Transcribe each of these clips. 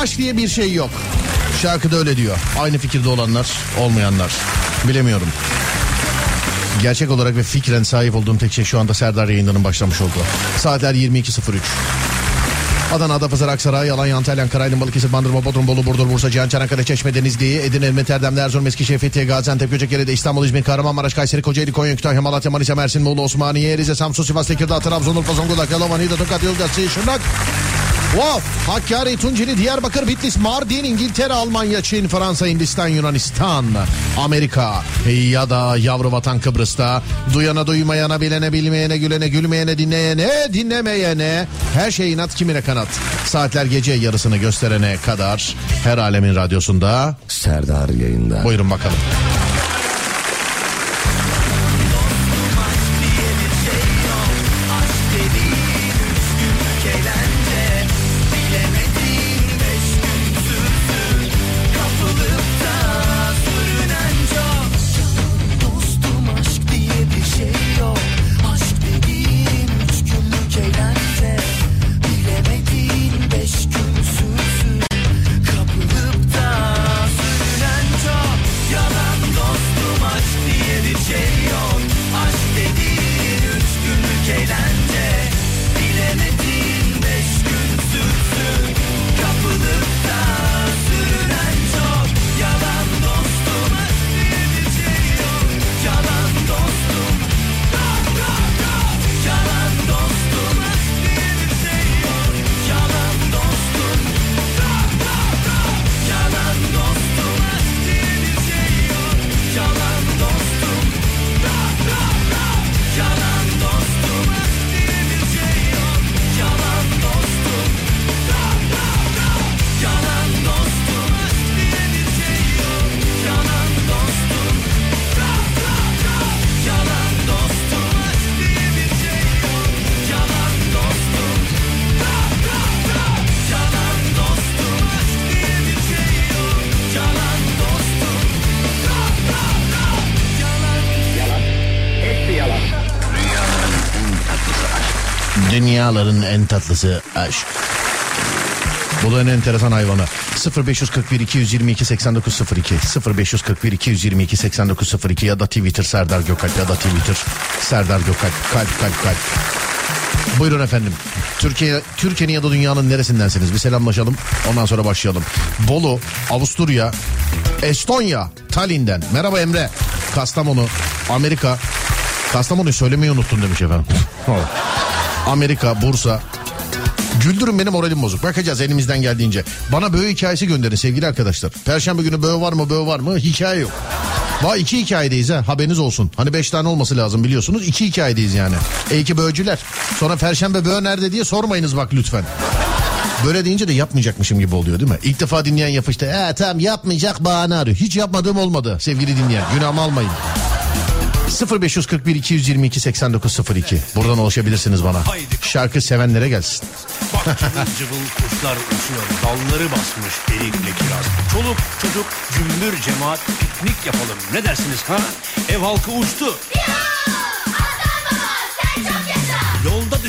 aşk diye bir şey yok. Şarkıda öyle diyor. Aynı fikirde olanlar olmayanlar. Bilemiyorum. Gerçek olarak ve fikren sahip olduğum tek şey şu anda Serdar yayınlarının başlamış oldu. Saatler 22.03. Adana, Adapazarı, Aksaray, Alanya, Antalya, Ankara, Aydın, Balıkesir, Bandırma, Bodrum, Bolu, Burdur, Bursa, Cihan, Çanakkale, Çeşme, Denizli, Edirne, İzmit, Erdemli, Erzurum, Eskişehir, Fethiye, Gaziantep, Göcekeri'de, İstanbul, İzmir, Kahramanmaraş, Kayseri, Kocaeli, Konya, Kütahya, Malatya, Manisa, Mersin, Muğla, Osmaniye, Rize, Samsun, Sivas, Tekirdağ, Trabzon, Urfa, Zonguldak, Yalova, Niğde, Tokat, Yozgat, Şırnak, Wow, Hakkari, Tunceli, Diyarbakır, Bitlis, Mardin, İngiltere, Almanya, Çin, Fransa, Hindistan, Yunanistan, Amerika ya da yavru vatan Kıbrıs'ta duyana duymayana bilene bilmeyene gülene gülmeyene dinleyene dinlemeyene her şey inat kimine kanat. Saatler gece yarısını gösterene kadar her alemin radyosunda Serdar yayında. buyurun bakalım. Tatlısı aşk. Bu da en enteresan hayvanı. 0541 222 8902 0541 222 8902 ya da Twitter Serdar Gökalp ya da Twitter Serdar Gökalp kalp kalp kalp. Buyurun efendim. Türkiye Türkiye'nin ya da dünyanın neresindensiniz? Bir selamlaşalım. Ondan sonra başlayalım. Bolu, Avusturya, Estonya, Tallinn'den. Merhaba Emre. Kastamonu, Amerika. Kastamonu'yu söylemeyi unuttun demiş efendim. Amerika, Bursa, Güldürün benim moralim bozuk. Bakacağız elimizden geldiğince. Bana böğü hikayesi gönderin sevgili arkadaşlar. Perşembe günü böğü var mı böğü var mı? Hikaye yok. Vay iki hikayedeyiz ha haberiniz olsun. Hani beş tane olması lazım biliyorsunuz. iki hikayedeyiz yani. E ki böğcüler. Sonra perşembe böğü nerede diye sormayınız bak lütfen. Böyle deyince de yapmayacakmışım gibi oluyor değil mi? İlk defa dinleyen yapıştı. E tamam yapmayacak bahane arıyor. Hiç yapmadığım olmadı sevgili dinleyen. Günahımı almayın. 0541 222 8902 Buradan ulaşabilirsiniz bana. Şarkı sevenlere gelsin. Bak cıvıl cıvıl kuşlar uçuyor. Dalları basmış erikle kiraz. Çoluk çocuk cümbür cemaat piknik yapalım. Ne dersiniz ha? Ev halkı uçtu. Yolda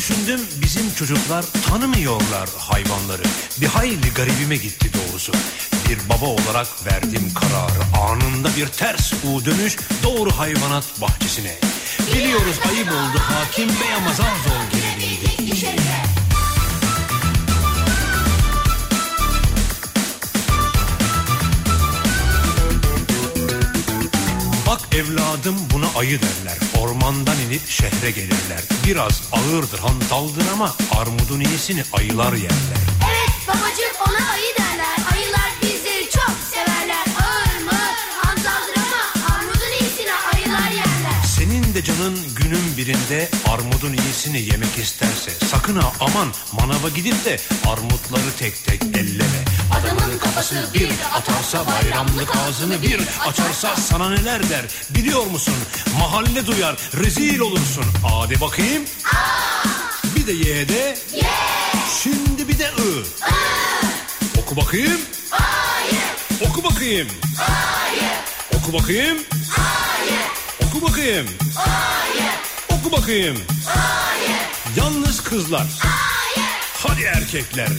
düşündüm bizim çocuklar tanımıyorlar hayvanları. Bir hayli garibime gitti doğrusu. Bir baba olarak verdim kararı. Anında bir ters U dönüş doğru hayvanat bahçesine. Biliyoruz ayıp oldu hakim bey ama zar zor gelebildik Bak evladım buna ayı derler. Ormandan inip şehre gelirler. Biraz ağırdır hantaldır ama armudun iyisini ayılar yerler. Evet babacığım ona ayı derler. Ayılar bizleri çok severler. Ağır mı? Hantaldır ama armudun iyisini ayılar yerler. Senin de canın günün birinde armudun iyisini yemek isterse sakın ha aman manava gidip de armutları tek tek elleme. Adamın kafası bir atarsa bayramlık ağzını bir açarsa sana neler der biliyor musun? Mahalle duyar rezil olursun. Hadi bakayım. Bir de Y'de. Şimdi bir de I. Oku bakayım. Oku bakayım. Oku bakayım. Oku bakayım. Oku bakayım. Yalnız kızlar. Hadi erkekler.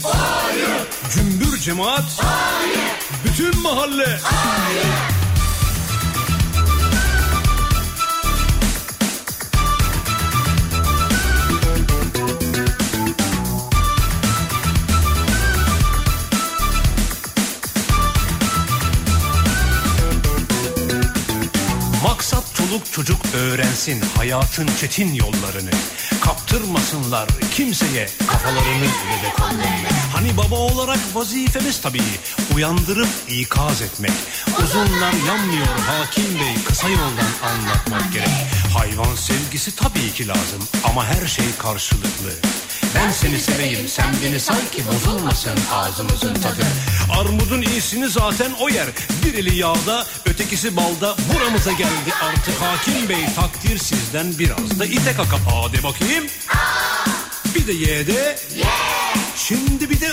Cümbür cemaat. Bütün mahalle. Maksat çoluk çocuk öğrensin hayatın çetin yollarını. Kaptırmasınlar kimseye kafalarını kollarını. Hani baba olarak vazifemiz tabii uyandırıp ikaz etmek. Uzunlar yanmıyor hakim bey kısa yoldan anlatmak gerek. Hayvan sevgisi tabii ki lazım ama her şey karşılıklı. Ben seni seveyim sen beni say ki bozulmasın ağzımızın tadı. Armudun iyisini zaten o yer. Bir eli yağda ötekisi balda buramıza geldi artık hakim bey takdir sizden biraz da ite kaka A de bakayım. Bir de Y de. Şimdi bir de I.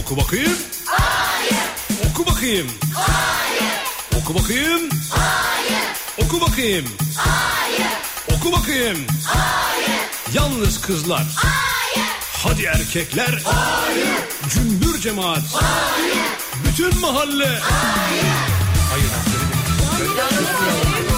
Oku bakayım. Oku bakayım. Oku bakayım. Oku bakayım. Oku bakayım. Yalnız kızlar. Hadi erkekler. Cümbür cemaat. Bütün mahalle. Hayır. Yazdığım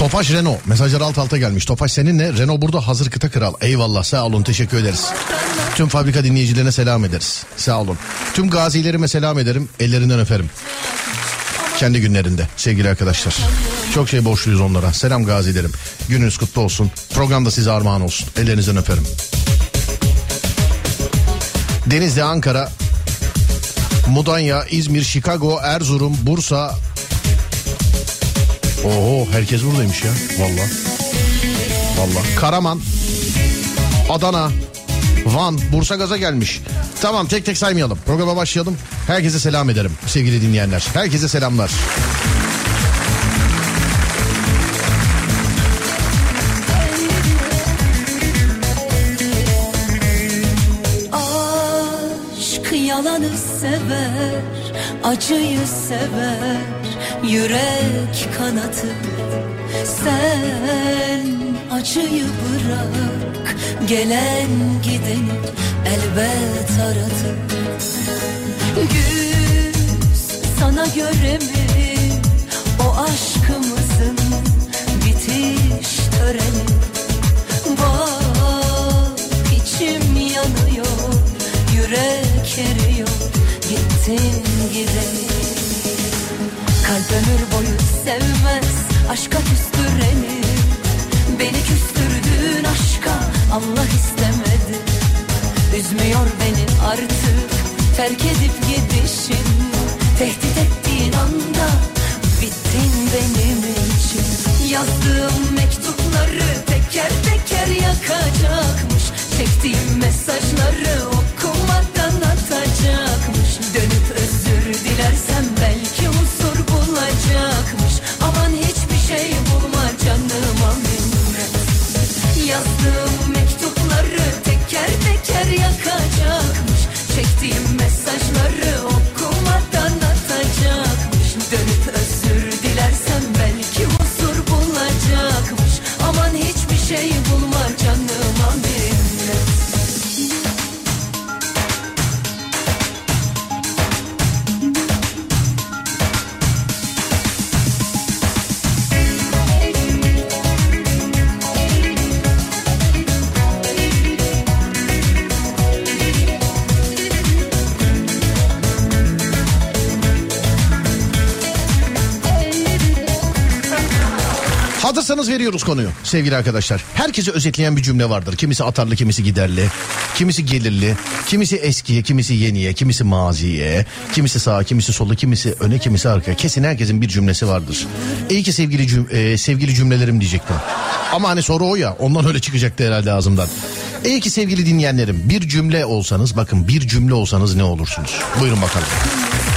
Tofaş Renault mesajlar alt alta gelmiş. Tofaş seninle Renault burada hazır kıta kral. Eyvallah sağ olun teşekkür ederiz. Tüm fabrika dinleyicilerine selam ederiz. Sağ olun. Tüm gazilerime selam ederim. Ellerinden öperim. Kendi günlerinde sevgili arkadaşlar. Çok şey borçluyuz onlara. Selam gazilerim. Gününüz kutlu olsun. Program da size armağan olsun. Ellerinizden öperim. Denizli, Ankara, Mudanya, İzmir, Chicago, Erzurum, Bursa. Oho herkes buradaymış ya. Valla. Valla. Karaman, Adana, Van, Bursa gaza gelmiş. Tamam tek tek saymayalım. Programa başlayalım. Herkese selam ederim sevgili dinleyenler. Herkese selamlar. Aşk yalanı sever, acıyı sever, yürek kanatır. Sen acıyı bırak, gelen gideni elbet aratır. Güz sana göre mi o aşkımızın bitiş töreni? Bak içim yanıyor, yürek eriyor, gittin gideni. Kalp ömür boyu sevmez, aşka küstüreni. Beni küstürdüğün aşka Allah istemedi. Üzmüyor beni artık, terk edip gidişin. Tehdit ettiğin anda bittin benim için. Yazdığım mektupları teker teker yakacakmış. Çektiğim mesajları okumadan Hazırsanız veriyoruz konuyu sevgili arkadaşlar. Herkese özetleyen bir cümle vardır. Kimisi atarlı, kimisi giderli, kimisi gelirli, kimisi eskiye, kimisi yeniye, kimisi maziye, kimisi sağa, kimisi sola, kimisi öne, kimisi arkaya. Kesin herkesin bir cümlesi vardır. İyi ki sevgili cüm e, sevgili cümlelerim diyecektim. Ama hani soru o ya ondan öyle çıkacaktı herhalde ağzımdan. İyi ki sevgili dinleyenlerim bir cümle olsanız bakın bir cümle olsanız ne olursunuz? Buyurun bakalım.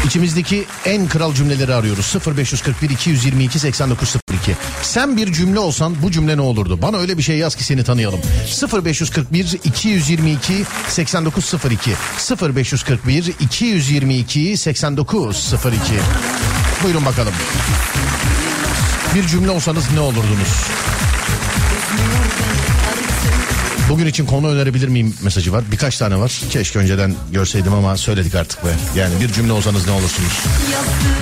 İçimizdeki en kral cümleleri arıyoruz. 0541 222 8902. Sen bir cümle olsan bu cümle ne olurdu? Bana öyle bir şey yaz ki seni tanıyalım. 0541 222 8902. 0541 222 8902. Buyurun bakalım. Bir cümle olsanız ne olurdunuz? Bugün için konu önerebilir miyim mesajı var. Birkaç tane var. Keşke önceden görseydim ama söyledik artık be. Yani bir cümle olsanız ne olursunuz?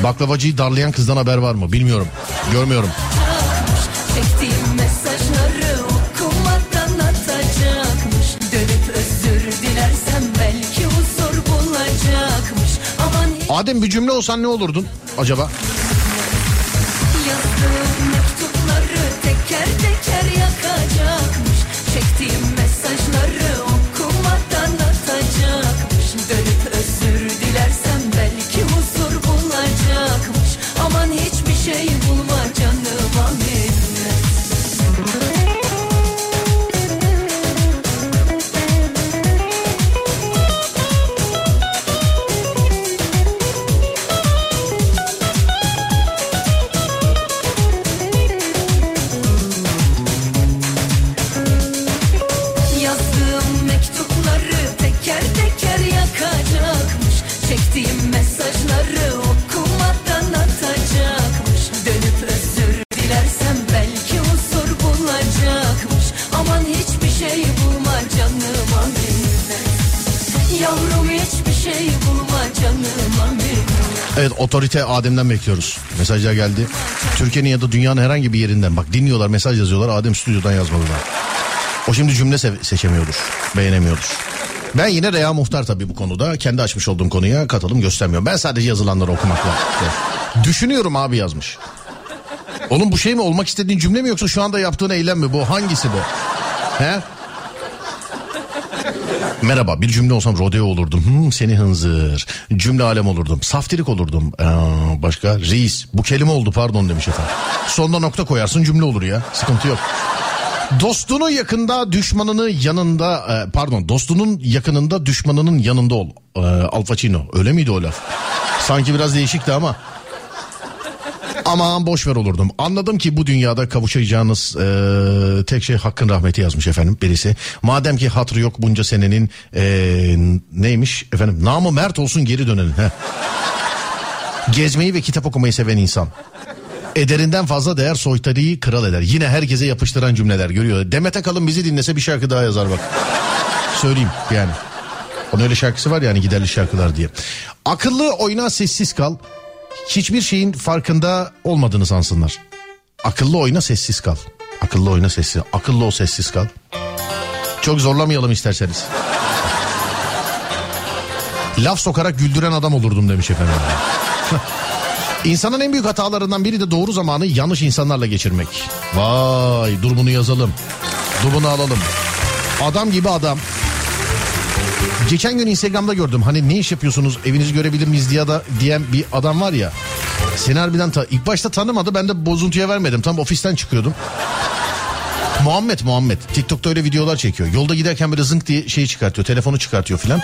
Baklavacıyı darlayan kızdan haber var mı? Bilmiyorum. Görmüyorum. Adem bir cümle olsan ne olurdun acaba? yazdığım mektupları teker Evet otorite Adem'den bekliyoruz. Mesajlar geldi. Türkiye'nin ya da dünyanın herhangi bir yerinden bak dinliyorlar mesaj yazıyorlar Adem stüdyodan yazmalılar. O şimdi cümle se- seçemiyordur. Beğenemiyordur. Ben yine Rea Muhtar tabii bu konuda. Kendi açmış olduğum konuya katılım göstermiyorum. Ben sadece yazılanları okumakla. Düşünüyorum abi yazmış. Oğlum bu şey mi olmak istediğin cümle mi yoksa şu anda yaptığın eylem mi bu? Hangisi bu? He? Merhaba bir cümle olsam rodeo olurdum. Hmm, seni hınzır. Cümle alem olurdum. Saftirik olurdum. Ee, başka reis. Bu kelime oldu pardon demiş efendim. Sonuna nokta koyarsın cümle olur ya. Sıkıntı yok. Dostunu yakında düşmanını yanında e, pardon dostunun yakınında düşmanının yanında ol. Ee, Al Pacino öyle miydi o laf? Sanki biraz değişikti ama. Aman boş ver olurdum. Anladım ki bu dünyada kavuşacağınız e, tek şey hakkın rahmeti yazmış efendim birisi. Madem ki hatırı yok bunca senenin e, neymiş efendim namı mert olsun geri dönelim. Heh. Gezmeyi ve kitap okumayı seven insan. Ederinden fazla değer soytarıyı kral eder. Yine herkese yapıştıran cümleler görüyor. Demet Akalın bizi dinlese bir şarkı daha yazar bak. Söyleyeyim yani. Onun öyle şarkısı var yani giderli şarkılar diye. Akıllı oyna sessiz kal. Hiçbir şeyin farkında olmadığını sansınlar. Akıllı oyna sessiz kal. Akıllı oyna sessiz. Akıllı ol sessiz kal. Çok zorlamayalım isterseniz. Laf sokarak güldüren adam olurdum demiş efendim. İnsanın en büyük hatalarından biri de doğru zamanı yanlış insanlarla geçirmek. Vay dur bunu yazalım. Dur bunu alalım. Adam gibi adam. Geçen gün Instagram'da gördüm. Hani ne iş yapıyorsunuz evinizi görebilir miyiz diye da diyen bir adam var ya. Seni harbiden ta- ilk başta tanımadı ben de bozuntuya vermedim. Tam ofisten çıkıyordum. Muhammed Muhammed TikTok'ta öyle videolar çekiyor. Yolda giderken böyle zınk diye şeyi çıkartıyor. Telefonu çıkartıyor filan.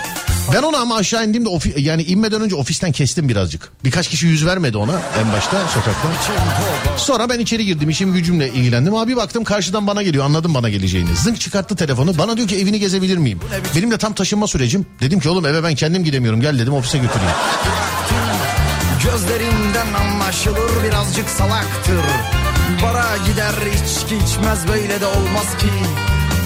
Ben onu ama aşağı indiğimde ofi- yani inmeden önce ofisten kestim birazcık. Birkaç kişi yüz vermedi ona en başta sokakta. Sonra ben içeri girdim işim gücümle ilgilendim. Abi baktım karşıdan bana geliyor anladım bana geleceğini. Zınk çıkarttı telefonu bana diyor ki evini gezebilir miyim? Benim de tam taşınma sürecim. Dedim ki oğlum eve ben kendim gidemiyorum gel dedim ofise götüreyim. Gözlerinden anlaşılır birazcık salaktır Bara gider içki içmez böyle de olmaz ki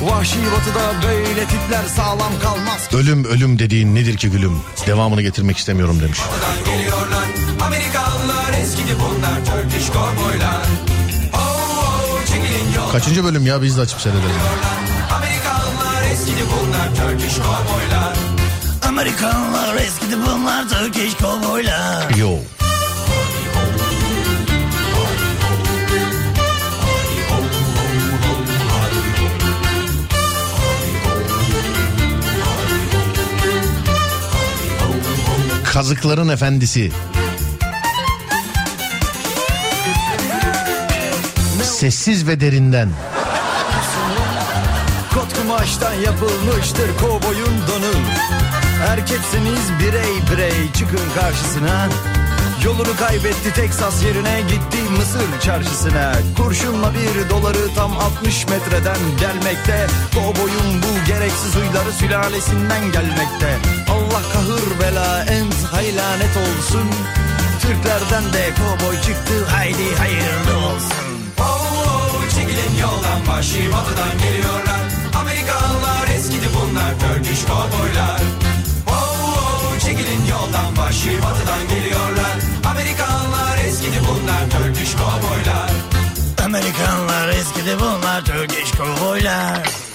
Vahşi batıda böyle tipler sağlam kalmaz ki Ölüm ölüm dediğin nedir ki gülüm? Devamını getirmek istemiyorum demiş. Geliyorlar Amerikalılar eskidi bunlar Turkish cowboylar Oh oh çekilin yol Kaçıncı bölüm ya biz de açıp seyredelim. Amerikalılar eskidi bunlar Turkish cowboylar Amerikanlar eskidi bunlar Turkish cowboylar Yo. Kazıkların efendisi. Sessiz ve derinden. Kot kumaştan yapılmıştır kovboyun donu Erkekseniz birey birey çıkın karşısına Yolunu kaybetti Teksas yerine gitti Mısır çarşısına. Kurşunla bir doları tam 60 metreden gelmekte. Kovboyun bu gereksiz huyları sülalesinden gelmekte. Allah kahır bela ent haylanet olsun. Türklerden de kovboy çıktı haydi hayırlı olsun. Oo, çekilin yoldan vahşi batıdan geliyorlar. Amerikalılar eskidi bunlar Turkish kovboylar Oo, çekilin yoldan vahşi batıdan geliyorlar bunlar Turkish kovboylar Amerikanlar eskidi bunlar Turkish kovboylar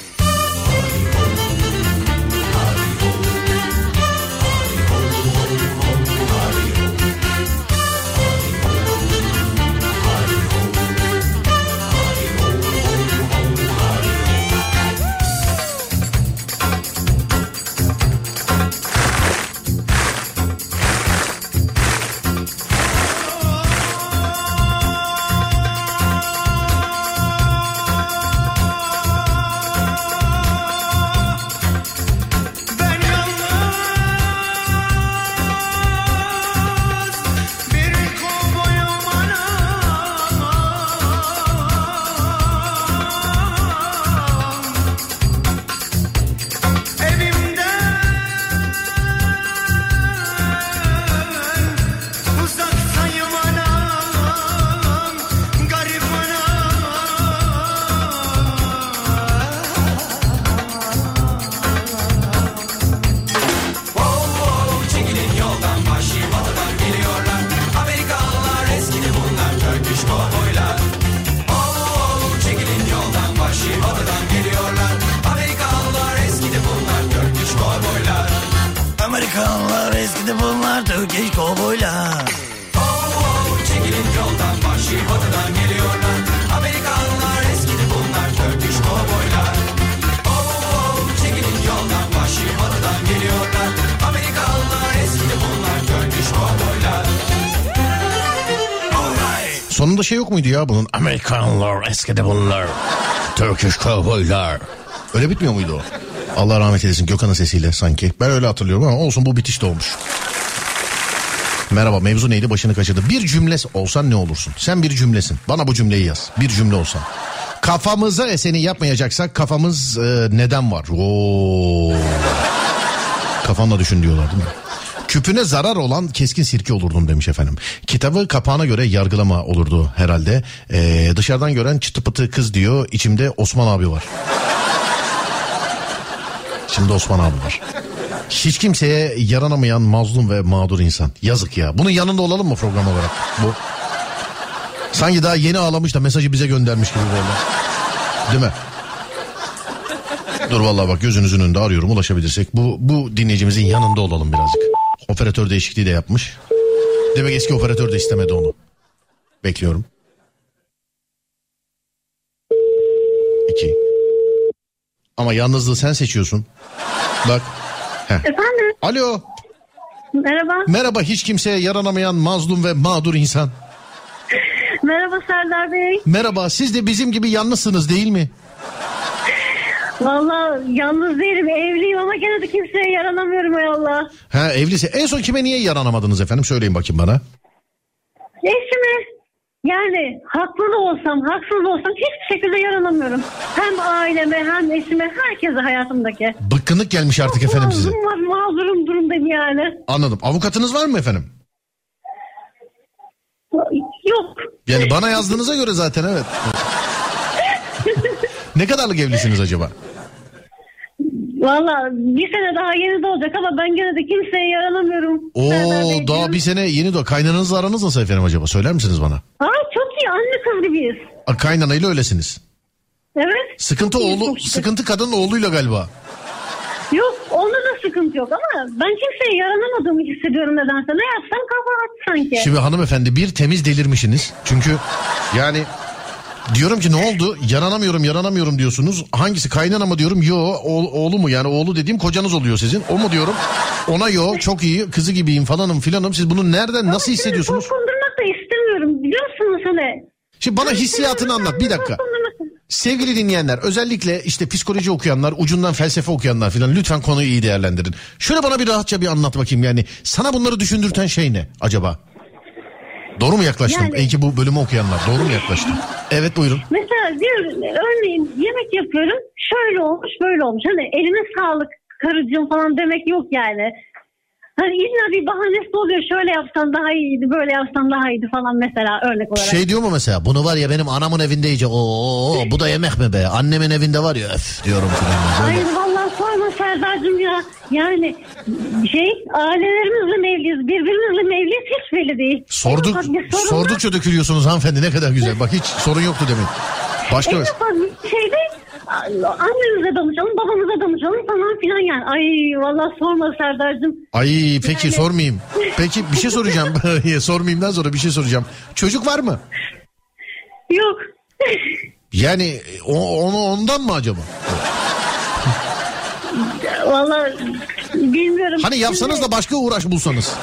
yok muydu ya bunun? Amerikanlar, eskide bunlar. Turkish cowboylar. Öyle bitmiyor muydu o? Allah rahmet eylesin Gökhan'ın sesiyle sanki. Ben öyle hatırlıyorum ama olsun bu bitiş de olmuş. Merhaba mevzu neydi başını kaçırdı. Bir cümle olsan ne olursun? Sen bir cümlesin. Bana bu cümleyi yaz. Bir cümle olsan. Kafamıza eseni yapmayacaksak kafamız e, neden var? Oo. Kafanla düşün diyorlar değil mi? Küpüne zarar olan keskin sirke olurdum demiş efendim. Kitabı kapağına göre yargılama olurdu herhalde. Ee, dışarıdan gören çıtı pıtı kız diyor. İçimde Osman abi var. Şimdi Osman abi var. Hiç kimseye yaranamayan mazlum ve mağdur insan. Yazık ya. Bunun yanında olalım mı program olarak? Bu. Sanki daha yeni ağlamış da mesajı bize göndermiş gibi böyle. Değil mi? Dur vallahi bak gözünüzün önünde arıyorum ulaşabilirsek. Bu, bu dinleyicimizin yanında olalım birazcık. Operatör değişikliği de yapmış. Demek eski operatör de istemedi onu. Bekliyorum. İki. Ama yalnızlığı sen seçiyorsun. Bak. Heh. Efendim Alo. merhaba. Merhaba hiç kimseye yaranamayan mazlum ve mağdur insan. Merhaba Serdar Bey. Merhaba siz de bizim gibi yalnızsınız değil mi? Valla yalnız değilim evliyim ama gene de kimseye yaranamıyorum hay Allah. Ha evlisi. En son kime niye yaranamadınız efendim? Söyleyin bakayım bana. Eşime yani haklı da olsam haksız da olsam hiçbir şekilde yaranamıyorum. Hem aileme hem eşime herkese hayatımdaki. Bıkkınlık gelmiş artık efendim size. Mazlum mağdurum durumdayım yani. Anladım. Avukatınız var mı efendim? Yok. Yani bana yazdığınıza göre zaten evet. ne kadarlık evlisiniz acaba? Valla bir sene daha yeni de olacak ama ben gene de kimseye yaranamıyorum. Serdar Oo daha bir sene yeni de kaynananızla aranız nasıl efendim acaba? Söyler misiniz bana? Aa çok iyi anne kız gibiyiz. A, Kaynanayla öylesiniz. Evet. Sıkıntı oğlu, çok sıkıntı kadın oğluyla galiba. Yok onda da sıkıntı yok ama ben kimseye yaranamadığımı hissediyorum nedense. Ne yapsam kafa attı sanki. Şimdi hanımefendi bir temiz delirmişsiniz. Çünkü yani diyorum ki ne oldu? Yaranamıyorum yaranamıyorum diyorsunuz. Hangisi kaynana mı diyorum? Yo oğlu, oğlu mu yani oğlu dediğim kocanız oluyor sizin. O mu diyorum? Ona yo çok iyi kızı gibiyim falanım filanım. Siz bunu nereden nasıl hissediyorsunuz? Korkundurmak da istemiyorum. Biliyorsunuz hani. Şimdi bana hissiyatını anlat bir dakika. Sevgili dinleyenler özellikle işte psikoloji okuyanlar ucundan felsefe okuyanlar filan lütfen konuyu iyi değerlendirin. Şöyle bana bir rahatça bir anlat bakayım yani sana bunları düşündürten şey ne acaba? Doğru mu yaklaştım? Yani- İyi ki bu bölümü okuyanlar doğru mu yaklaştım? Evet buyurun. Mesela diyor örneğin yemek yapıyorum şöyle olmuş böyle olmuş. Hani eline sağlık karıcığım falan demek yok yani. Hani illa bir bahanesi oluyor şöyle yapsan daha iyiydi böyle yapsan daha iyiydi falan mesela örnek olarak. Şey diyor mu mesela bunu var ya benim anamın evinde yiyecek oo bu da yemek mi be annemin evinde var ya öf diyorum filan. Böyle. Hayır sorma Serdar'cığım ya. Yani şey ailelerimizle mi evliyiz birbirimizle mi evliyiz hiç belli değil. Sorduk, sordukça dökülüyorsunuz hanımefendi ne kadar güzel. Bak hiç sorun yoktu demin. Başka En ufak bir şeyde annemize danışalım babamıza danışalım falan filan yani. Ay vallahi sorma Serdar'cığım. Ay peki Yani- sormayayım. Peki bir şey soracağım. Sormayayımdan sonra bir şey soracağım. Çocuk var mı? Yok. Yani o, onu ondan mı acaba? Vallahi bilmiyorum. Hani yapsanız da başka uğraş bulsanız.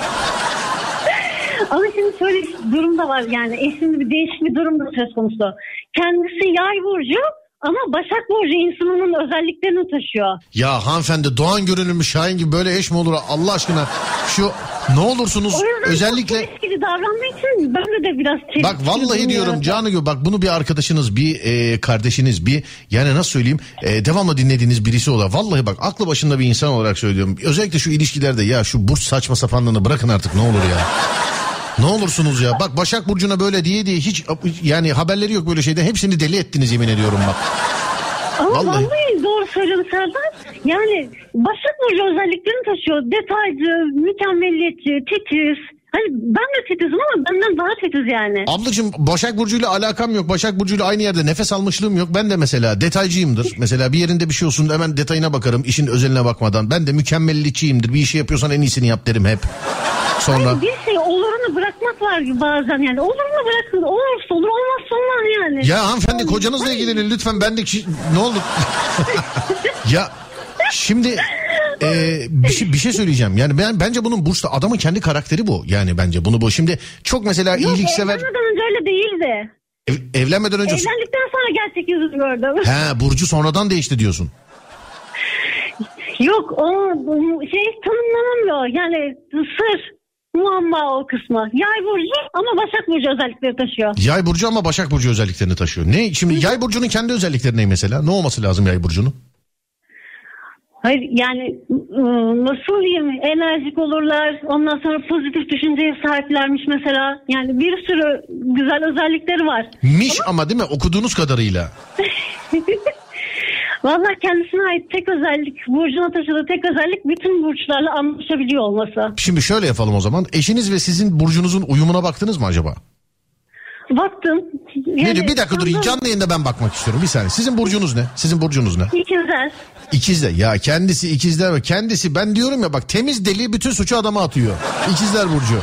Ama şimdi şöyle bir durum da var yani eşimde bir değişik bir durum da söz konusu. Kendisi yay burcu ama Başak Burcu insanının özelliklerini taşıyor. Ya hanımefendi Doğan görünümlü Şahin gibi böyle eş mi olur Allah aşkına? Şu ne olursunuz özellikle... çok etkili davrandığı için ben de biraz çelişkili Bak vallahi diyorum canı gibi bak bunu bir arkadaşınız bir e, kardeşiniz bir yani nasıl söyleyeyim e, devamlı dinlediğiniz birisi olarak vallahi bak aklı başında bir insan olarak söylüyorum özellikle şu ilişkilerde ya şu burç saçma sapanlığını bırakın artık ne olur ya. Ne olursunuz ya bak Başak Burcu'na böyle diye diye hiç yani haberleri yok böyle şeyden hepsini deli ettiniz yemin ediyorum bak. Ama Vallahi. vallahi, doğru söylüyorsun Serdar. Yani Başak Burcu özelliklerini taşıyor. Detaycı, mükemmelliyetçi, titiz. Hani ben de titizim ama benden daha titiz yani. Ablacığım Başak Burcu'yla alakam yok. Başak Burcu'yla aynı yerde nefes almışlığım yok. Ben de mesela detaycıyımdır. Mesela bir yerinde bir şey olsun hemen detayına bakarım. işin özeline bakmadan. Ben de mükemmelliyetçiyimdir. Bir işi yapıyorsan en iyisini yap derim hep. Sonra Bir şey bırakmak var bazen yani. Olurunu bırakın. Olursa olur olmazsa olmaz yani. ya hanımefendi kocanızla ilgilenin lütfen. Ben de kişi- ne olur. ya şimdi e, bir, şey, bir şey söyleyeceğim. Yani ben bence bunun burçta adamın kendi karakteri bu. Yani bence bunu bu. Şimdi çok mesela Yok, iyiliksever evlenmeden önce öyle değildi. ev- evlenmeden önce Evlendikten sonra gerçek yüzünü gördüm. He Burcu sonradan değişti diyorsun. Yok o şey tanımlanamıyor. Yani sır. Muamma o kısmı. Yay burcu ama Başak burcu özellikleri taşıyor. Yay burcu ama Başak burcu özelliklerini taşıyor. Ne şimdi Yay burcunun kendi özellikleri ne mesela? Ne olması lazım Yay burcunun? Hayır yani ıı, nasıl diyeyim enerjik olurlar ondan sonra pozitif düşünceye sahiplermiş mesela yani bir sürü güzel özellikleri var. Miş ama değil mi okuduğunuz kadarıyla? Vallahi kendisine ait tek özellik burcuna taşıdığı tek özellik bütün burçlarla anlaşabiliyor olması. Şimdi şöyle yapalım o zaman. Eşiniz ve sizin burcunuzun uyumuna baktınız mı acaba? Baktım. ne diyor? Bir dakika durun. Canlı yayında ben bakmak istiyorum. Bir saniye. Sizin burcunuz ne? Sizin burcunuz ne? İkizler. İkizler. Ya kendisi ikizler ve kendisi ben diyorum ya bak temiz deli bütün suçu adama atıyor. İkizler burcu.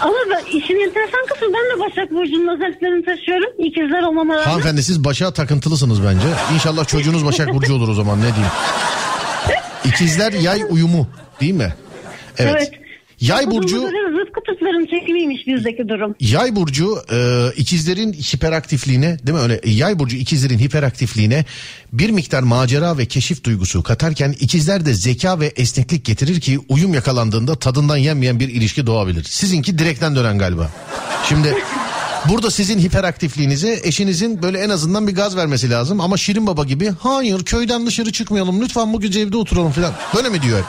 Ama işin enteresan kısmı ben de Başak Burcu'nun özelliklerini taşıyorum. İkizler olmama rağmen. Hanımefendi siz Başak'a takıntılısınız bence. İnşallah çocuğunuz Başak Burcu olur o zaman ne diyeyim. İkizler yay uyumu değil mi? Evet. Evet. Yay burcu Zıt kutupların çekimiymiş bizdeki durum. Yay burcu e, ikizlerin hiperaktifliğine değil mi öyle yay burcu ikizlerin hiperaktifliğine bir miktar macera ve keşif duygusu katarken ikizler de zeka ve esneklik getirir ki uyum yakalandığında tadından yenmeyen bir ilişki doğabilir. Sizinki direkten dönen galiba. Şimdi burada sizin hiperaktifliğinize eşinizin böyle en azından bir gaz vermesi lazım ama Şirin Baba gibi hayır köyden dışarı çıkmayalım lütfen bu gece evde oturalım falan böyle mi diyor?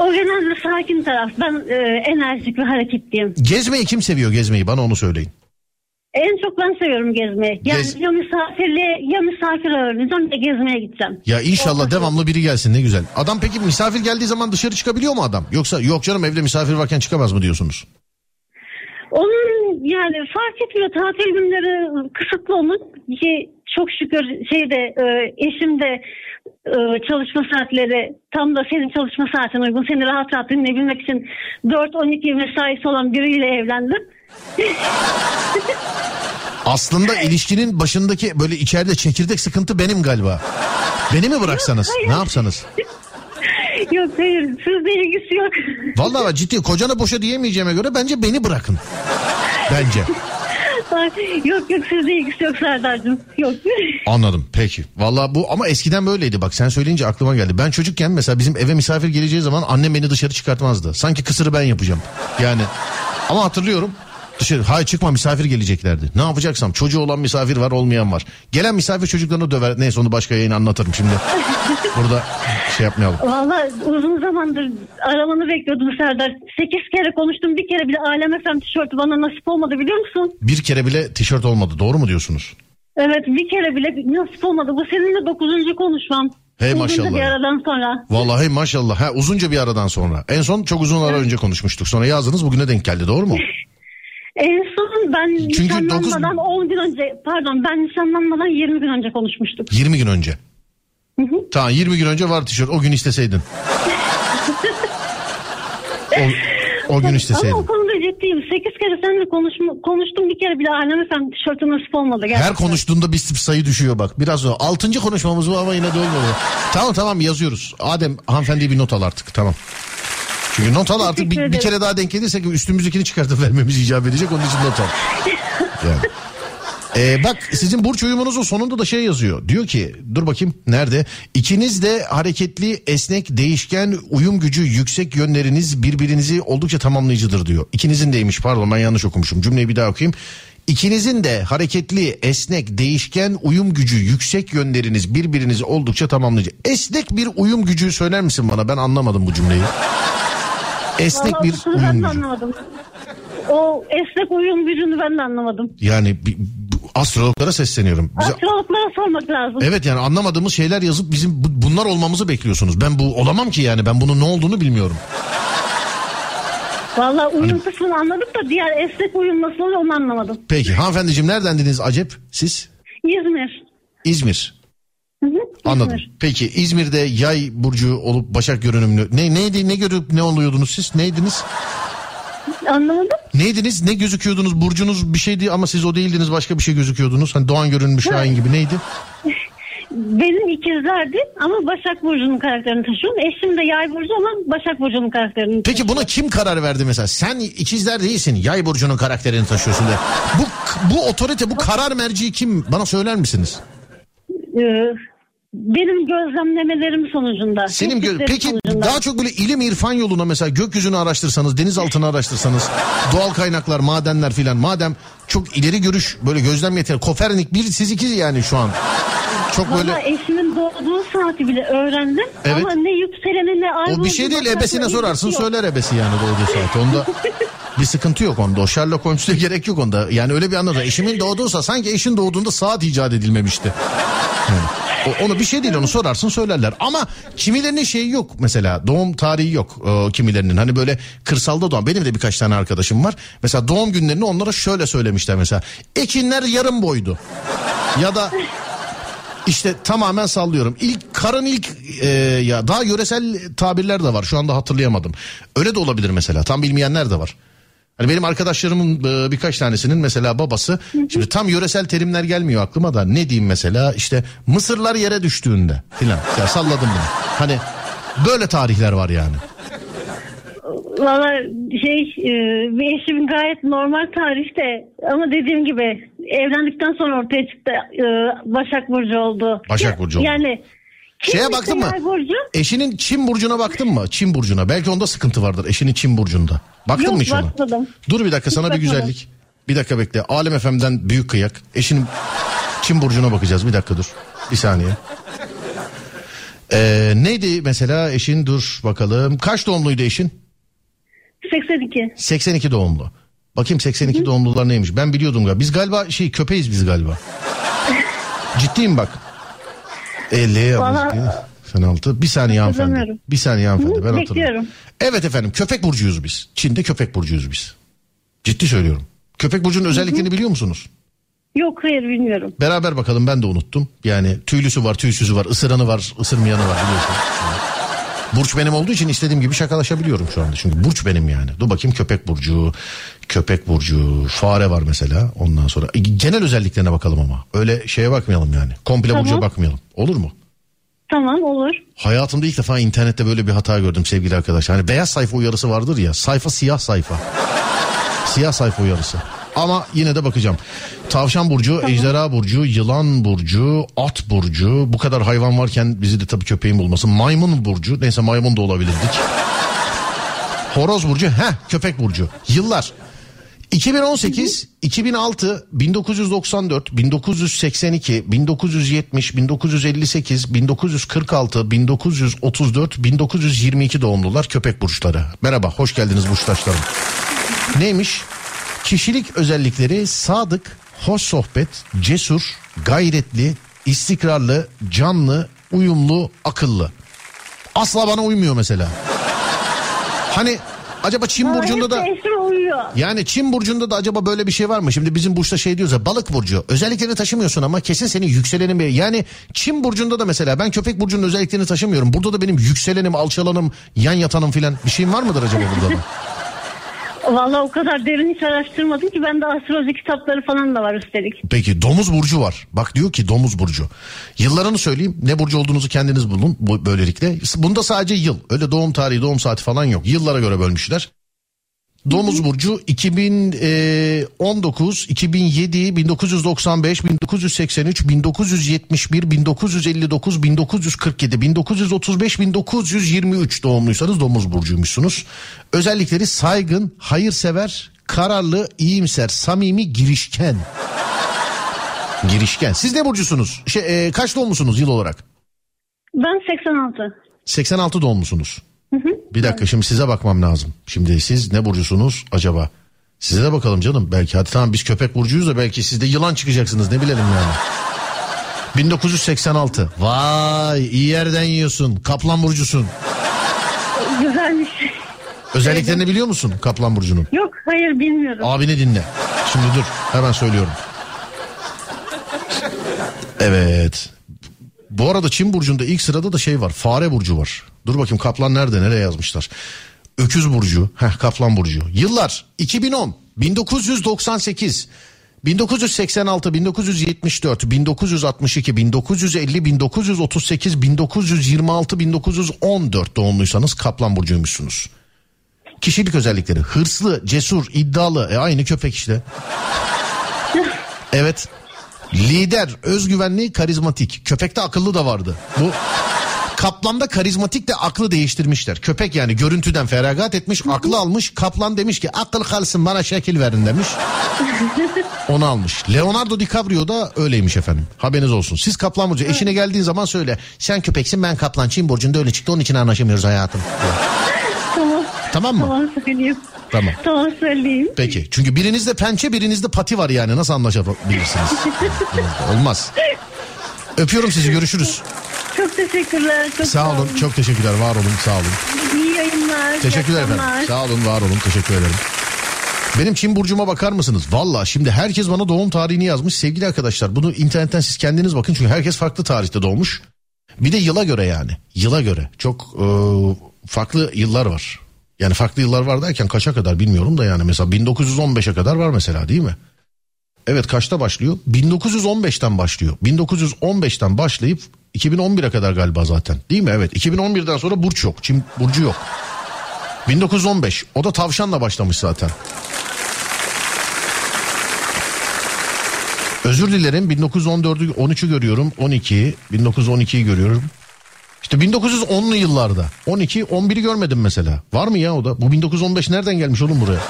O genelde sakin taraf. Ben e, enerjik ve hareketliyim. Gezmeyi kim seviyor gezmeyi bana onu söyleyin. En çok ben seviyorum gezmeyi. Yani Gez- ya misafirliğe ya misafir ağırlayacağım ya gezmeye gideceğim. Ya inşallah devamlı biri gelsin ne güzel. Adam peki misafir geldiği zaman dışarı çıkabiliyor mu adam? Yoksa yok canım evde misafir varken çıkamaz mı diyorsunuz? Onun yani fark etmiyor tatil günleri kısıtlı onun. Ki çok şükür şeyde e, eşim de çalışma saatleri tam da senin çalışma saatine uygun. Seni rahat rahat dinleyebilmek için 4-12 mesaisi olan biriyle evlendim. Aslında ilişkinin başındaki böyle içeride çekirdek sıkıntı benim galiba. Beni mi bıraksanız? hayır. Ne yapsanız? Yok hayır sizle ilgisi yok. Vallahi ciddi kocana boşa diyemeyeceğime göre bence beni bırakın. Bence. Yok yok sizle ilgisi yok Serdar'cığım. Yok. Anladım peki. Vallahi bu ama eskiden böyleydi bak sen söyleyince aklıma geldi. Ben çocukken mesela bizim eve misafir geleceği zaman annem beni dışarı çıkartmazdı. Sanki kısırı ben yapacağım. Yani ama hatırlıyorum dışarı hayır çıkma misafir geleceklerdi. Ne yapacaksam çocuğu olan misafir var olmayan var. Gelen misafir çocuklarını döver. Neyse onu başka yayın anlatırım şimdi. Burada şey yapmayalım. Valla uzun zamandır aramanı bekliyordum Serdar. Sekiz kere konuştum bir kere bile Alem Efem tişörtü bana nasip olmadı biliyor musun? Bir kere bile tişört olmadı doğru mu diyorsunuz? Evet bir kere bile nasip olmadı. Bu seninle dokuzuncu konuşmam. Hey Uzunca maşallah. bir aradan sonra. Vallahi maşallah. Ha, uzunca bir aradan sonra. En son çok uzun ara önce konuşmuştuk. Sonra yazdınız bugüne denk geldi doğru mu? En son ben Çünkü nişanlanmadan dokuz- 10 gün önce pardon ben nişanlanmadan 20 gün önce konuşmuştuk. 20 gün önce. Tamam 20 gün önce var tişört. O gün isteseydin. o, o gün Ama isteseydin. o konuda ciddiyim. 8 kere seninle konuşma, konuştum bir kere bile Alem Efem tişörtü nasip olmadı. Her Gerçekten. konuştuğunda bir sayı düşüyor bak. Biraz o. Altıncı konuşmamız bu ama yine de olmadı. Tamam tamam yazıyoruz. Adem hanımefendiye bir not al artık tamam. Çünkü not al artık bir, bir kere daha denk gelirsek üstümüzdekini çıkartıp vermemiz icap edecek. Onun için not al. Yani. Ee, bak sizin burç uyumunuzun sonunda da şey yazıyor. Diyor ki dur bakayım nerede? İkiniz de hareketli, esnek, değişken, uyum gücü yüksek yönleriniz birbirinizi oldukça tamamlayıcıdır diyor. İkinizin deymiş pardon ben yanlış okumuşum. Cümleyi bir daha okuyayım. İkinizin de hareketli, esnek, değişken, uyum gücü yüksek yönleriniz birbirinizi oldukça tamamlayıcı. Esnek bir uyum gücü söyler misin bana? Ben anlamadım bu cümleyi. Esnek Vallahi bir ben de gücü. anlamadım. O esnek uyum gücünü ben de anlamadım. Yani bi- bu- astrologlara sesleniyorum. Bize Astrologlara sormak lazım. Evet yani anlamadığımız şeyler yazıp bizim bu- bunlar olmamızı bekliyorsunuz. Ben bu olamam ki yani ben bunun ne olduğunu bilmiyorum. Vallahi uyum Hani- kısmını anladık da diğer esnek uyum nasıl oluyor onu anlamadım. Peki hanımefendiciğim neredendiniz acep siz? İzmir. İzmir. Hı hı, Anladım. Peki İzmir'de yay burcu olup başak görünümlü ne neydi ne görüp ne oluyordunuz siz neydiniz? Anlamadım. Neydiniz ne gözüküyordunuz burcunuz bir şeydi ama siz o değildiniz başka bir şey gözüküyordunuz. Hani Doğan görünmüş Şahin gibi neydi? Benim ikizlerdi ama Başak Burcu'nun karakterini taşıyorum. Eşim de Yay Burcu ama Başak Burcu'nun karakterini Peki buna kim karar verdi mesela? Sen ikizler değilsin. Yay burcunun karakterini taşıyorsun de. Bu bu otorite, bu karar merci kim? Bana söyler misiniz? Ee, benim gözlemlemelerim sonucunda. Senin gö- tespitlerim peki sonucunda. daha çok böyle ilim irfan yoluna mesela gökyüzünü araştırsanız, denizaltını araştırsanız, doğal kaynaklar, madenler filan. Madem çok ileri görüş, böyle gözlem yeteri. Kopernik bir siz iki yani şu an. Çok böyle eşimin doğduğu saati bile öğrendim. Evet. Ama ne yükseleni ne ay o bir şey değil ebesine sorarsın yok. söyler ebesi yani doğduğu saat. Onda bir sıkıntı yok onda. O Sherlock Holmes'e gerek yok onda. Yani öyle bir anladı. Eşimin doğduğuysa sanki eşin doğduğunda saat icat edilmemişti. Yani o- onu bir şey değil onu sorarsın söylerler. Ama kimilerinin şeyi yok mesela doğum tarihi yok e, kimilerinin. Hani böyle kırsalda doğan benim de birkaç tane arkadaşım var. Mesela doğum günlerini onlara şöyle söylemişler mesela. Ekinler yarım boydu. Ya da işte tamamen sallıyorum. İlk karın ilk e, ya daha yöresel tabirler de var. Şu anda hatırlayamadım. Öyle de olabilir mesela. Tam bilmeyenler de var. Hani benim arkadaşlarımın e, birkaç tanesinin mesela babası şimdi tam yöresel terimler gelmiyor aklıma da ne diyeyim mesela işte mısırlar yere düştüğünde filan ya salladım bunu. Hani böyle tarihler var yani. Valla şey e, eşim gayet normal tarihte ama dediğim gibi evlendikten sonra ortaya çıktı e, Başak Burcu oldu. Başak Burcu oldu. Yani Şeye kimse baktın mı? Burcu Eşinin Çin burcuna baktın mı? Çin burcuna. Belki onda sıkıntı vardır. Eşinin Çin burcunda. Baktın Yok, mı hiç ona? bakmadım. Dur bir dakika sana bir bakmadım. güzellik. Bir dakika bekle. Alem FM'den büyük kıyak. Eşinin Çin burcuna bakacağız. Bir dakika dur. Bir saniye. Ee, neydi mesela eşin dur bakalım. Kaç doğumluydu eşin? 82. 82 doğumlu. Bakayım 82 doğumlular neymiş? Ben biliyordum galiba. Biz galiba şey köpeğiz biz galiba. Ciddiyim bak. 50 Valla- 96. Bir saniye hanımefendi. Bir saniye hanımefendi. Hı, Ben hatırlıyorum. bekliyorum. Evet efendim köpek burcuyuz biz. Çin'de köpek burcuyuz biz. Ciddi söylüyorum. Köpek burcunun özelliklerini biliyor musunuz? Yok hayır bilmiyorum. Beraber bakalım ben de unuttum. Yani tüylüsü var, tüysüzü var, ısıranı var, ısırmayanı var biliyorsun. Burç benim olduğu için istediğim gibi şakalaşabiliyorum şu anda. Çünkü burç benim yani. Dur bakayım köpek burcu, köpek burcu, fare var mesela ondan sonra. E, Genel özelliklerine bakalım ama. Öyle şeye bakmayalım yani. Komple Tamam. burca bakmayalım. Olur mu? Tamam olur. Hayatımda ilk defa internette böyle bir hata gördüm sevgili arkadaşlar. Hani beyaz sayfa uyarısı vardır ya. Sayfa siyah sayfa. siyah sayfa uyarısı. Ama yine de bakacağım. Tavşan burcu, ejderha burcu, yılan burcu, at burcu. Bu kadar hayvan varken bizi de tabii köpeğin bulması. Maymun burcu. Neyse maymun da olabilirdik. Horoz burcu. Heh köpek burcu. Yıllar. 2018, 2006, 1994, 1982, 1970, 1958, 1946, 1934, 1922 doğumlular köpek burçları. Merhaba, hoş geldiniz burçtaşlarım. Neymiş? Kişilik özellikleri sadık, hoş sohbet, cesur, gayretli, istikrarlı, canlı, uyumlu, akıllı. Asla bana uymuyor mesela. Hani acaba Çin burcunda da yani Çin burcunda da acaba böyle bir şey var mı? Şimdi bizim burçta şey diyoruz ya balık burcu. Özelliklerini taşımıyorsun ama kesin senin yükselenin bir... Yani Çin burcunda da mesela ben köpek burcunun özelliklerini taşımıyorum. Burada da benim yükselenim, alçalanım, yan yatanım filan bir şeyim var mıdır acaba burada da? Vallahi o kadar derin hiç araştırmadım ki bende astroloji kitapları falan da var üstelik. Peki domuz burcu var. Bak diyor ki domuz burcu. Yıllarını söyleyeyim. Ne burcu olduğunuzu kendiniz bulun bu böylelikle. Bunda sadece yıl. Öyle doğum tarihi, doğum saati falan yok. Yıllara göre bölmüşler. Domuz burcu 2019, 2007, 1995, 1983, 1971, 1959, 1947, 1935, 1923 doğumluysanız domuz burcuymuşsunuz. Özellikleri saygın, hayırsever, kararlı, iyimser, samimi, girişken. Girişken. Siz ne burcusunuz? Şey, e, kaç doğumlusunuz yıl olarak? Ben 86. 86 doğumlusunuz. Bir dakika şimdi size bakmam lazım. Şimdi siz ne burcusunuz acaba? Size de bakalım canım. Belki hadi tamam biz köpek burcuyuz da belki siz de yılan çıkacaksınız ne bilelim yani. 1986. Vay iyi yerden yiyorsun. Kaplan burcusun. Güzelmiş. Özelliklerini biliyor musun Kaplan burcunun? Yok hayır bilmiyorum. Abini dinle. Şimdi dur hemen söylüyorum. Evet. Bu arada Çin burcunda ilk sırada da şey var. Fare burcu var. Dur bakayım kaplan nerede nereye yazmışlar. Öküz burcu. Heh kaplan burcu. Yıllar 2010, 1998, 1986, 1974, 1962, 1950, 1938, 1926, 1914 doğumluysanız kaplan burcuymuşsunuz. Kişilik özellikleri hırslı, cesur, iddialı. E aynı köpek işte. Evet. Lider, özgüvenli, karizmatik. Köpekte akıllı da vardı. Bu Kaplan'da karizmatik de aklı değiştirmişler. Köpek yani görüntüden feragat etmiş, aklı almış. Kaplan demiş ki akıl kalsın bana şekil verin demiş. Onu almış. Leonardo DiCaprio da öyleymiş efendim. Haberiniz olsun. Siz Kaplan Burcu eşine geldiğin zaman söyle. Sen köpeksin ben Kaplan. Çin Burcu'nda öyle çıktı onun için anlaşamıyoruz hayatım. Tamam. Mı? Tamam söyleyeyim. Tamam. Tamam söyleyeyim. Peki. Çünkü birinizde pençe birinizde pati var yani. Nasıl anlaşabilirsiniz? Olmaz. Öpüyorum sizi görüşürüz. Çok teşekkürler. Çok Sağ olun. Çok teşekkürler. Var olun. Sağ olun. İyi yayınlar. Teşekkürler efendim. Sağ olun. Var olun. Teşekkür ederim. Benim Çin burcuma bakar mısınız? Valla şimdi herkes bana doğum tarihini yazmış. Sevgili arkadaşlar bunu internetten siz kendiniz bakın. Çünkü herkes farklı tarihte doğmuş. Bir de yıla göre yani. Yıla göre. Çok e, farklı yıllar var. Yani farklı yıllar var derken kaça kadar bilmiyorum da yani. Mesela 1915'e kadar var mesela değil mi? Evet kaçta başlıyor? 1915'ten başlıyor. 1915'ten başlayıp 2011'e kadar galiba zaten. Değil mi? Evet. 2011'den sonra burç yok. Çin burcu yok. 1915. O da tavşanla başlamış zaten. Özür dilerim 1914'ü 13'ü görüyorum 12 1912'yi görüyorum. İşte 1910'lu yıllarda 12 11'i görmedim mesela. Var mı ya o da? Bu 1915 nereden gelmiş oğlum buraya?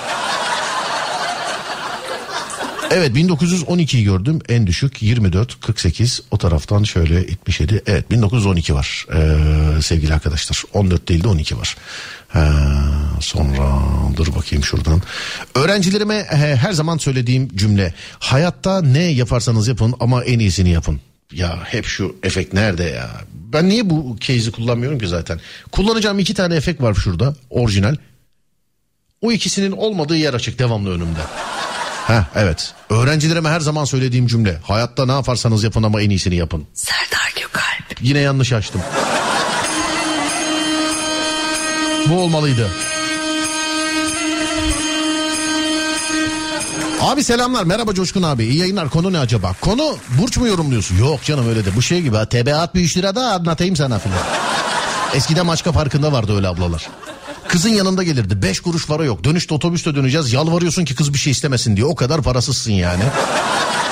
Evet 1912'yi gördüm en düşük 24 48 o taraftan şöyle 77 evet 1912 var ee, sevgili arkadaşlar 14 değil de 12 var. Ha, sonra dur bakayım şuradan. Öğrencilerime e, her zaman söylediğim cümle hayatta ne yaparsanız yapın ama en iyisini yapın. Ya hep şu efekt nerede ya? Ben niye bu case'i kullanmıyorum ki zaten? Kullanacağım iki tane efekt var şurada orijinal. O ikisinin olmadığı yer açık devamlı önümde. Ha evet. Öğrencilerime her zaman söylediğim cümle. Hayatta ne yaparsanız yapın ama en iyisini yapın. Serdar Gökalp Yine yanlış açtım. Bu olmalıydı. Abi selamlar merhaba Coşkun abi iyi yayınlar konu ne acaba? Konu burç mu yorumluyorsun? Yok canım öyle de bu şey gibi ha TBAT bir 3 lira da anlatayım sana filan. Eskiden Maçka Parkı'nda vardı öyle ablalar. Kızın yanında gelirdi. Beş kuruş para yok. Dönüşte otobüste döneceğiz. Yalvarıyorsun ki kız bir şey istemesin diye. O kadar parasızsın yani.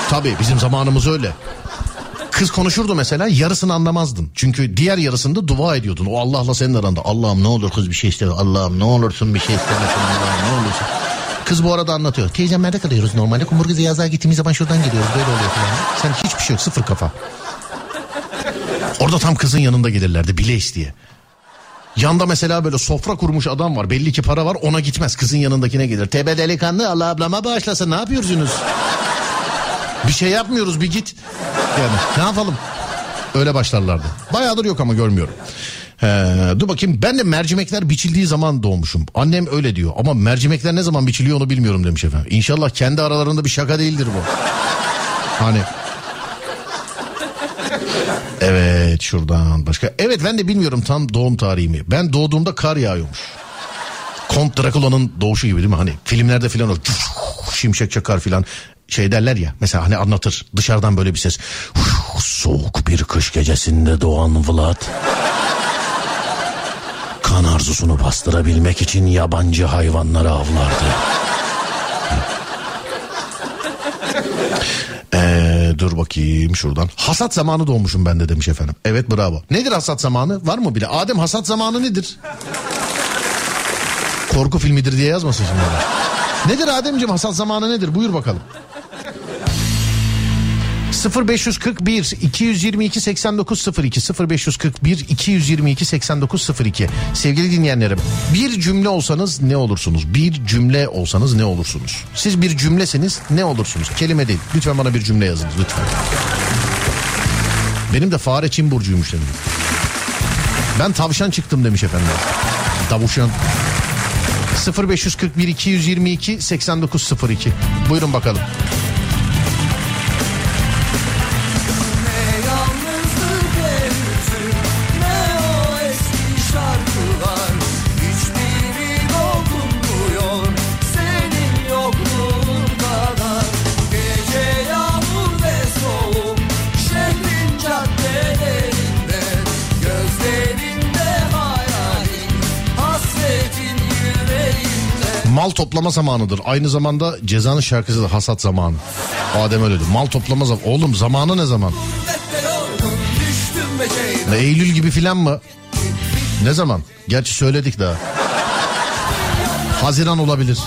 Tabii bizim zamanımız öyle. Kız konuşurdu mesela yarısını anlamazdın. Çünkü diğer yarısında dua ediyordun. O Allah'la senin aranda. Allah'ım ne olur kız bir şey isteme. Allah'ım ne olursun bir şey istemesin. Allah'ım ne olursun. Kız bu arada anlatıyor. Teyzem nerede kalıyoruz normalde? Kumburgazı yazlığa gittiğimiz zaman şuradan geliyoruz. Böyle oluyor falan. Sen hiçbir şey yok. Sıfır kafa. Orada tam kızın yanında gelirlerdi bile isteye. Yanda mesela böyle sofra kurmuş adam var. Belli ki para var ona gitmez. Kızın yanındakine gelir. Tebe delikanlı Allah ablama bağışlasın ne yapıyorsunuz? bir şey yapmıyoruz bir git. Yani ne yapalım? Öyle başlarlardı. Bayağıdır yok ama görmüyorum. Ee, dur bakayım ben de mercimekler biçildiği zaman doğmuşum. Annem öyle diyor ama mercimekler ne zaman biçiliyor onu bilmiyorum demiş efendim. İnşallah kendi aralarında bir şaka değildir bu. Hani Evet şuradan başka. Evet ben de bilmiyorum tam doğum tarihimi. Ben doğduğumda kar yağıyormuş. Kont Drakula'nın doğuşu gibi değil mi? Hani filmlerde filan o şimşek çakar filan şey derler ya mesela hani anlatır dışarıdan böyle bir ses. Soğuk bir kış gecesinde doğan Vlad. Kan arzusunu bastırabilmek için yabancı hayvanları avlardı. Ee, dur bakayım şuradan. Hasat zamanı doğmuşum ben de demiş efendim. Evet bravo. Nedir hasat zamanı? Var mı bile? Adem hasat zamanı nedir? Korku filmidir diye yazmasın şimdi. Nedir Ademciğim hasat zamanı nedir? Buyur bakalım. 0541 222 8902 0541 222 8902 sevgili dinleyenlerim bir cümle olsanız ne olursunuz? Bir cümle olsanız ne olursunuz? Siz bir cümleseniz ne olursunuz? Kelime değil. Lütfen bana bir cümle yazınız lütfen. Benim de fare Çin burcuymuş dedim. Ben tavşan çıktım demiş efendim. Tavuşan 0541 222 8902 buyurun bakalım Mal toplama zamanıdır. Aynı zamanda cezanın şarkısı da hasat zamanı. Adem öyle diyor. Mal toplama zamanı. Oğlum zamanı ne zaman? Ne Eylül gibi filan mı? Ne zaman? Gerçi söyledik daha. Haziran olabilir.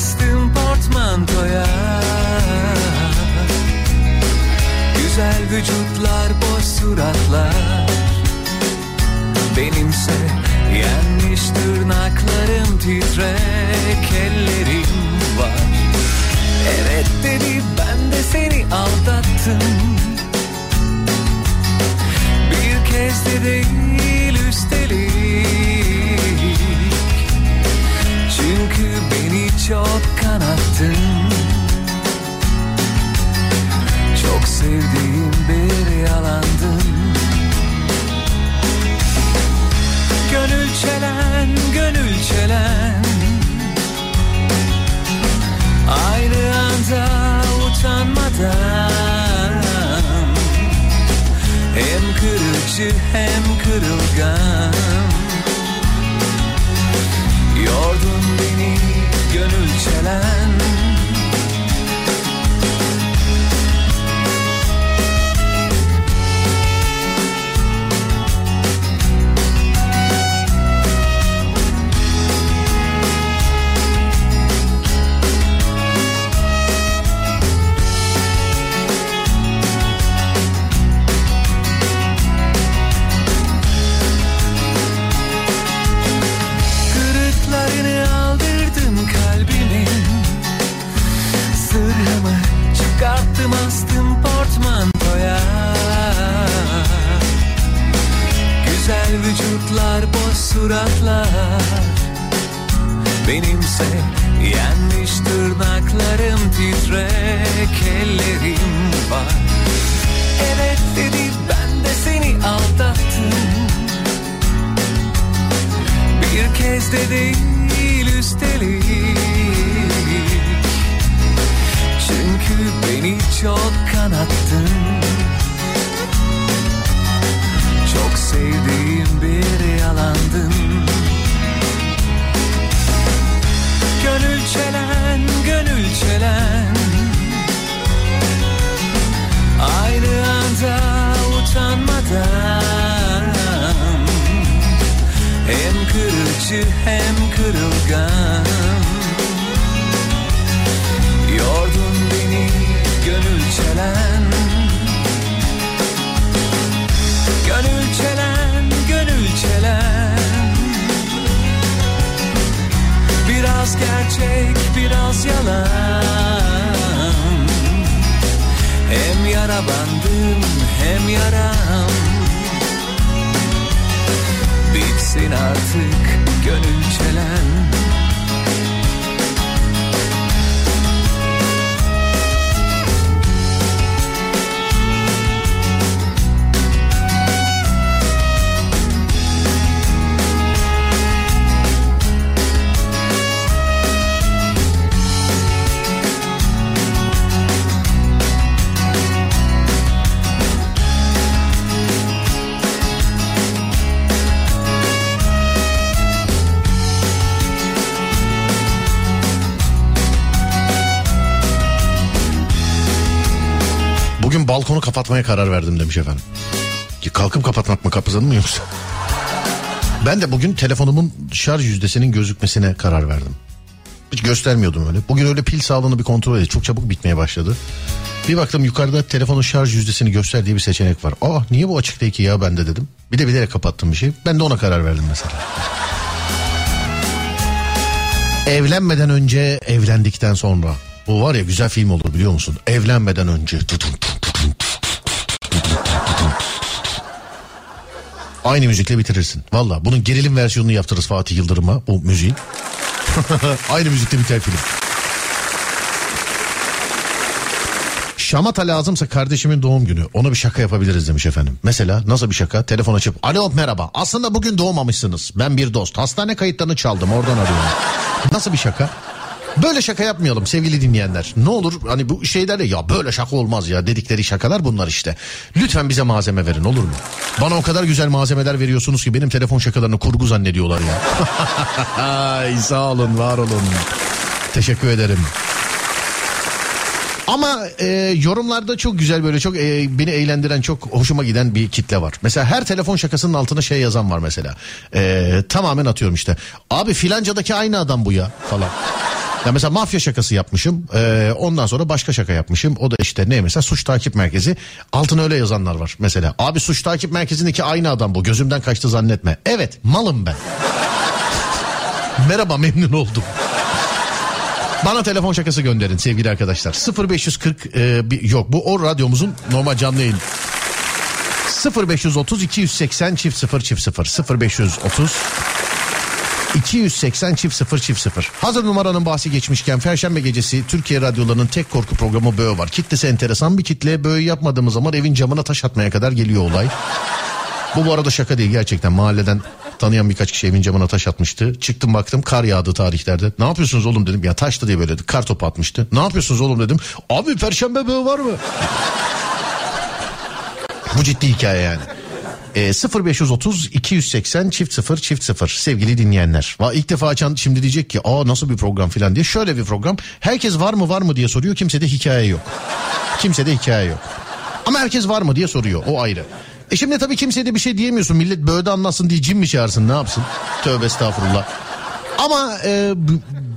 Astım portmantoya. Güzel vücutlar boş suratlar. Benimse yenmiş tırnaklarım titrek ellerim var. Evet dedi ben de seni aldattım. Bir kez de değil üstelik. Çünkü çok kanattın Çok sevdiğim bir yalandın Gönül çelen, gönül çelen. Aynı anda utanmadan. Hem kırıcı hem kırılgan. Yordun beni gönül çelen vücutlar boş suratlar. Benimse yenmiş tırnaklarım titrek ellerim var. Evet dedi ben de seni aldattım. Bir kez de değil üstelik. Çünkü beni çok kanattın sevdiğim bir yalandın. Gönül çelen, gönül çelen. Aynı anda utanmadan. Hem kırıcı hem kırılgan. Yordun beni gönül çelen Biraz gerçek, biraz yalan. Hem yara bandım, hem yaram. Bitsin artık gönül çelen Bugün balkonu kapatmaya karar verdim demiş efendim. Ki Kalkıp kapatmak mı kapısını mı yoksa? Ben de bugün telefonumun şarj yüzdesinin gözükmesine karar verdim. Hiç göstermiyordum öyle. Bugün öyle pil sağlığını bir kontrol edeyim. Çok çabuk bitmeye başladı. Bir baktım yukarıda telefonun şarj yüzdesini gösterdiği bir seçenek var. Aa niye bu açık değil ki ya bende dedim. Bir de bilerek kapattım bir şey. Ben de ona karar verdim mesela. Evlenmeden önce, evlendikten sonra. Bu var ya güzel film olur biliyor musun? Evlenmeden önce. Tutun, Aynı müzikle bitirirsin. Valla bunun gerilim versiyonunu yaptırırız Fatih Yıldırım'a bu müziğin. Aynı müzikle biter film. Şamata lazımsa kardeşimin doğum günü. Ona bir şaka yapabiliriz demiş efendim. Mesela nasıl bir şaka? Telefon açıp alo merhaba. Aslında bugün doğmamışsınız. Ben bir dost. Hastane kayıtlarını çaldım oradan arıyorum. Nasıl bir şaka? Böyle şaka yapmayalım sevgili dinleyenler. Ne olur hani bu şeylerle ya böyle şaka olmaz ya dedikleri şakalar bunlar işte. Lütfen bize malzeme verin olur mu? Bana o kadar güzel malzemeler veriyorsunuz ki benim telefon şakalarını kurgu zannediyorlar ya. Ay sağ olun var olun. Teşekkür ederim. Ama e, yorumlarda çok güzel böyle çok e, beni eğlendiren çok hoşuma giden bir kitle var. Mesela her telefon şakasının altına şey yazan var mesela. E, tamamen atıyorum işte. Abi filancadaki aynı adam bu ya falan. Ya mesela mafya şakası yapmışım. E, ondan sonra başka şaka yapmışım. O da işte ne mesela suç takip merkezi. Altına öyle yazanlar var mesela. Abi suç takip merkezindeki aynı adam bu. Gözümden kaçtı zannetme. Evet malım ben. Merhaba memnun oldum. Bana telefon şakası gönderin sevgili arkadaşlar. 0540 e, yok bu o radyomuzun normal canlı yayın. 0530 280 çift 0 çift 0 0530 280 çift 0 çift 0. Hazır numaranın bahsi geçmişken Perşembe gecesi Türkiye radyolarının tek korku programı Böğü var. Kitlesi enteresan bir kitle. Böğü yapmadığımız zaman evin camına taş atmaya kadar geliyor olay. Bu bu arada şaka değil gerçekten mahalleden tanıyan birkaç kişi evin camına taş atmıştı. Çıktım baktım kar yağdı tarihlerde. Ne yapıyorsunuz oğlum dedim. Ya taştı diye böyle kar topu atmıştı. Ne yapıyorsunuz oğlum dedim. Abi perşembe böğü var mı? bu ciddi hikaye yani. E, 0530 280 çift 0 çift 0 sevgili dinleyenler. Va ilk defa açan şimdi diyecek ki aa nasıl bir program filan diye. Şöyle bir program. Herkes var mı var mı diye soruyor. Kimsede hikaye yok. Kimsede hikaye yok. Ama herkes var mı diye soruyor. O ayrı. E şimdi tabii kimseye de bir şey diyemiyorsun. Millet böyle anlasın diye cin mi çağırsın ne yapsın? Tövbe estağfurullah. Ama e,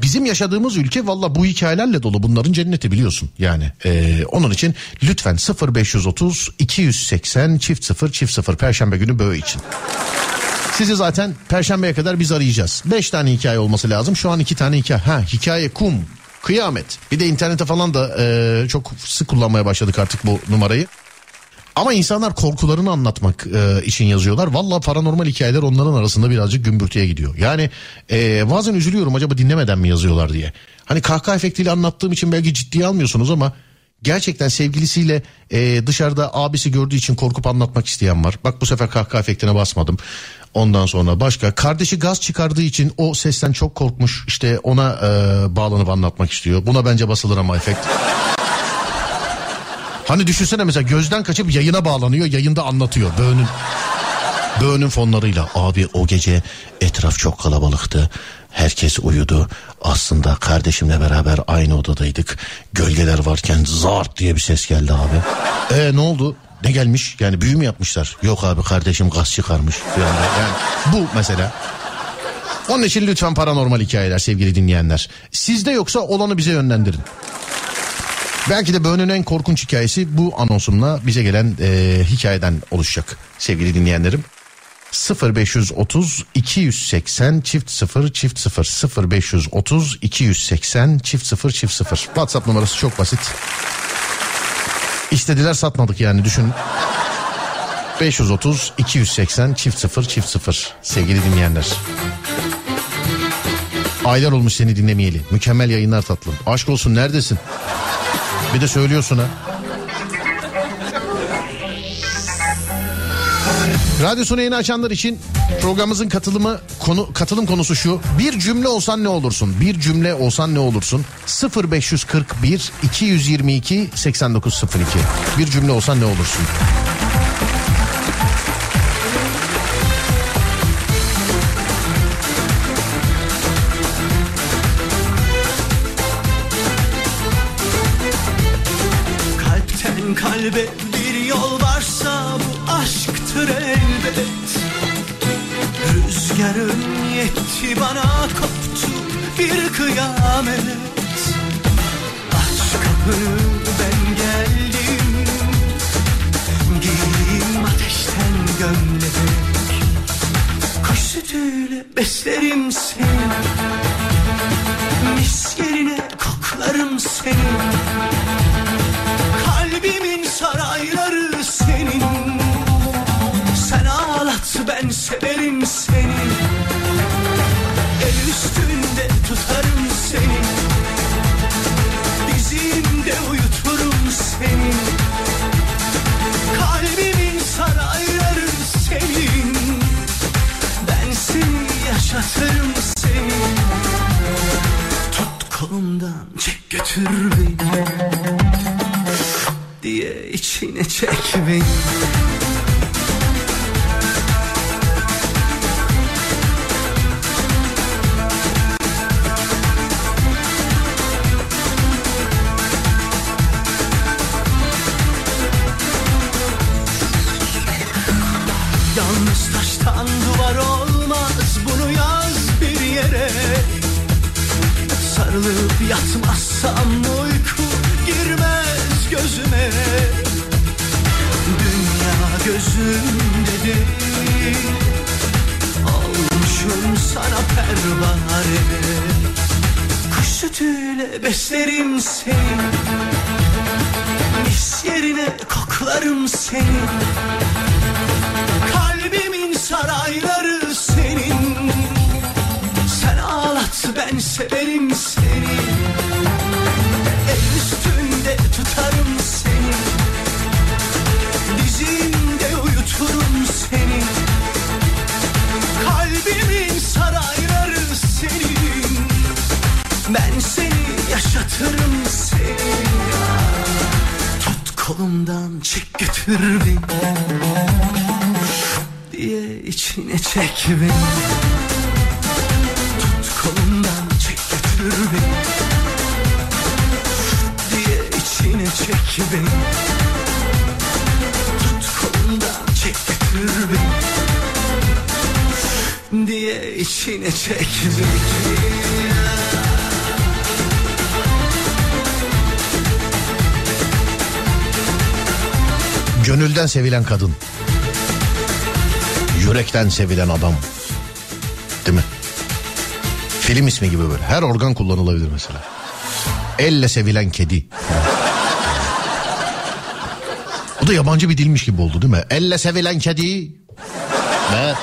bizim yaşadığımız ülke valla bu hikayelerle dolu. Bunların cenneti biliyorsun yani. E, onun için lütfen 0530 280 çift 0 çift 0 Perşembe günü böyle için. Sizi zaten Perşembeye kadar biz arayacağız. Beş tane hikaye olması lazım. Şu an iki tane hikaye. Ha hikaye kum. Kıyamet. Bir de internete falan da e, çok sık kullanmaya başladık artık bu numarayı. Ama insanlar korkularını anlatmak e, için yazıyorlar. Valla paranormal hikayeler onların arasında birazcık gümbürtüye gidiyor. Yani e, bazen üzülüyorum acaba dinlemeden mi yazıyorlar diye. Hani kahkaha efektiyle anlattığım için belki ciddiye almıyorsunuz ama gerçekten sevgilisiyle e, dışarıda abisi gördüğü için korkup anlatmak isteyen var. Bak bu sefer kahkaha efektine basmadım. Ondan sonra başka kardeşi gaz çıkardığı için o sesten çok korkmuş işte ona e, bağlanıp anlatmak istiyor. Buna bence basılır ama efekt. Hani düşünsene mesela gözden kaçıp yayına bağlanıyor yayında anlatıyor böğünün. Böğünün fonlarıyla abi o gece etraf çok kalabalıktı. Herkes uyudu. Aslında kardeşimle beraber aynı odadaydık. Gölgeler varken zart diye bir ses geldi abi. E ne oldu? Ne gelmiş? Yani büyü mü yapmışlar? Yok abi kardeşim gaz çıkarmış. Yani, bu mesela. Onun için lütfen paranormal hikayeler sevgili dinleyenler. Sizde yoksa olanı bize yönlendirin. Belki de Böğün'ün en korkunç hikayesi bu anonsumla bize gelen e, hikayeden oluşacak sevgili dinleyenlerim. 0530 280 çift 0 çift 0 0530 280 çift 0 çift 0 WhatsApp numarası çok basit. İstediler satmadık yani düşün. 530 280 çift 0 çift 0 sevgili dinleyenler. Aylar olmuş seni dinlemeyeli. Mükemmel yayınlar tatlım. Aşk olsun neredesin? Bir de söylüyorsun ha. Radyosunu yeni açanlar için programımızın katılımı konu katılım konusu şu. Bir cümle olsan ne olursun? Bir cümle olsan ne olursun? 0541 222 8902. Bir cümle olsan ne olursun? Kalbe bir yol varsa bu aşktır elbet. Rüzgarın yetti bana koptu bir kıyamet. Aç kapını ben geldim Giyeyim ateşten gömlek Kuş sütüyle beslerim seni Mis yerine koklarım seni severim seni. El üstünde tutarım seni. Dizimde uyuturum seni. Kalbimin sarayları senin. Ben seni yaşatırım seni. Tut kolumdan çek götür beni. Diye içine çek beni Sarılıp yatmazsam uyku girmez gözüme. Dünya gözümde değil Olmuşum sana pervane. Kuş sütüyle beslerim seni. Mis yerine koklarım seni. Kalbimin sarayları ben severim seni. El üstünde tutarım seni. Dizimde uyuturum seni. Kalbimin sarayları senin. Ben seni yaşatırım seni. Tut kolumdan çek götür beni. Diye içine çek beni çek beni Tut kolumdan çek götür beni diye içine çek beni Gönülden sevilen kadın. Yürekten sevilen adam. Değil mi? Film ismi gibi böyle. Her organ kullanılabilir mesela. Elle sevilen kedi. Bu da yabancı bir dilmiş gibi oldu değil mi? Elle sevilen kedi. Ve...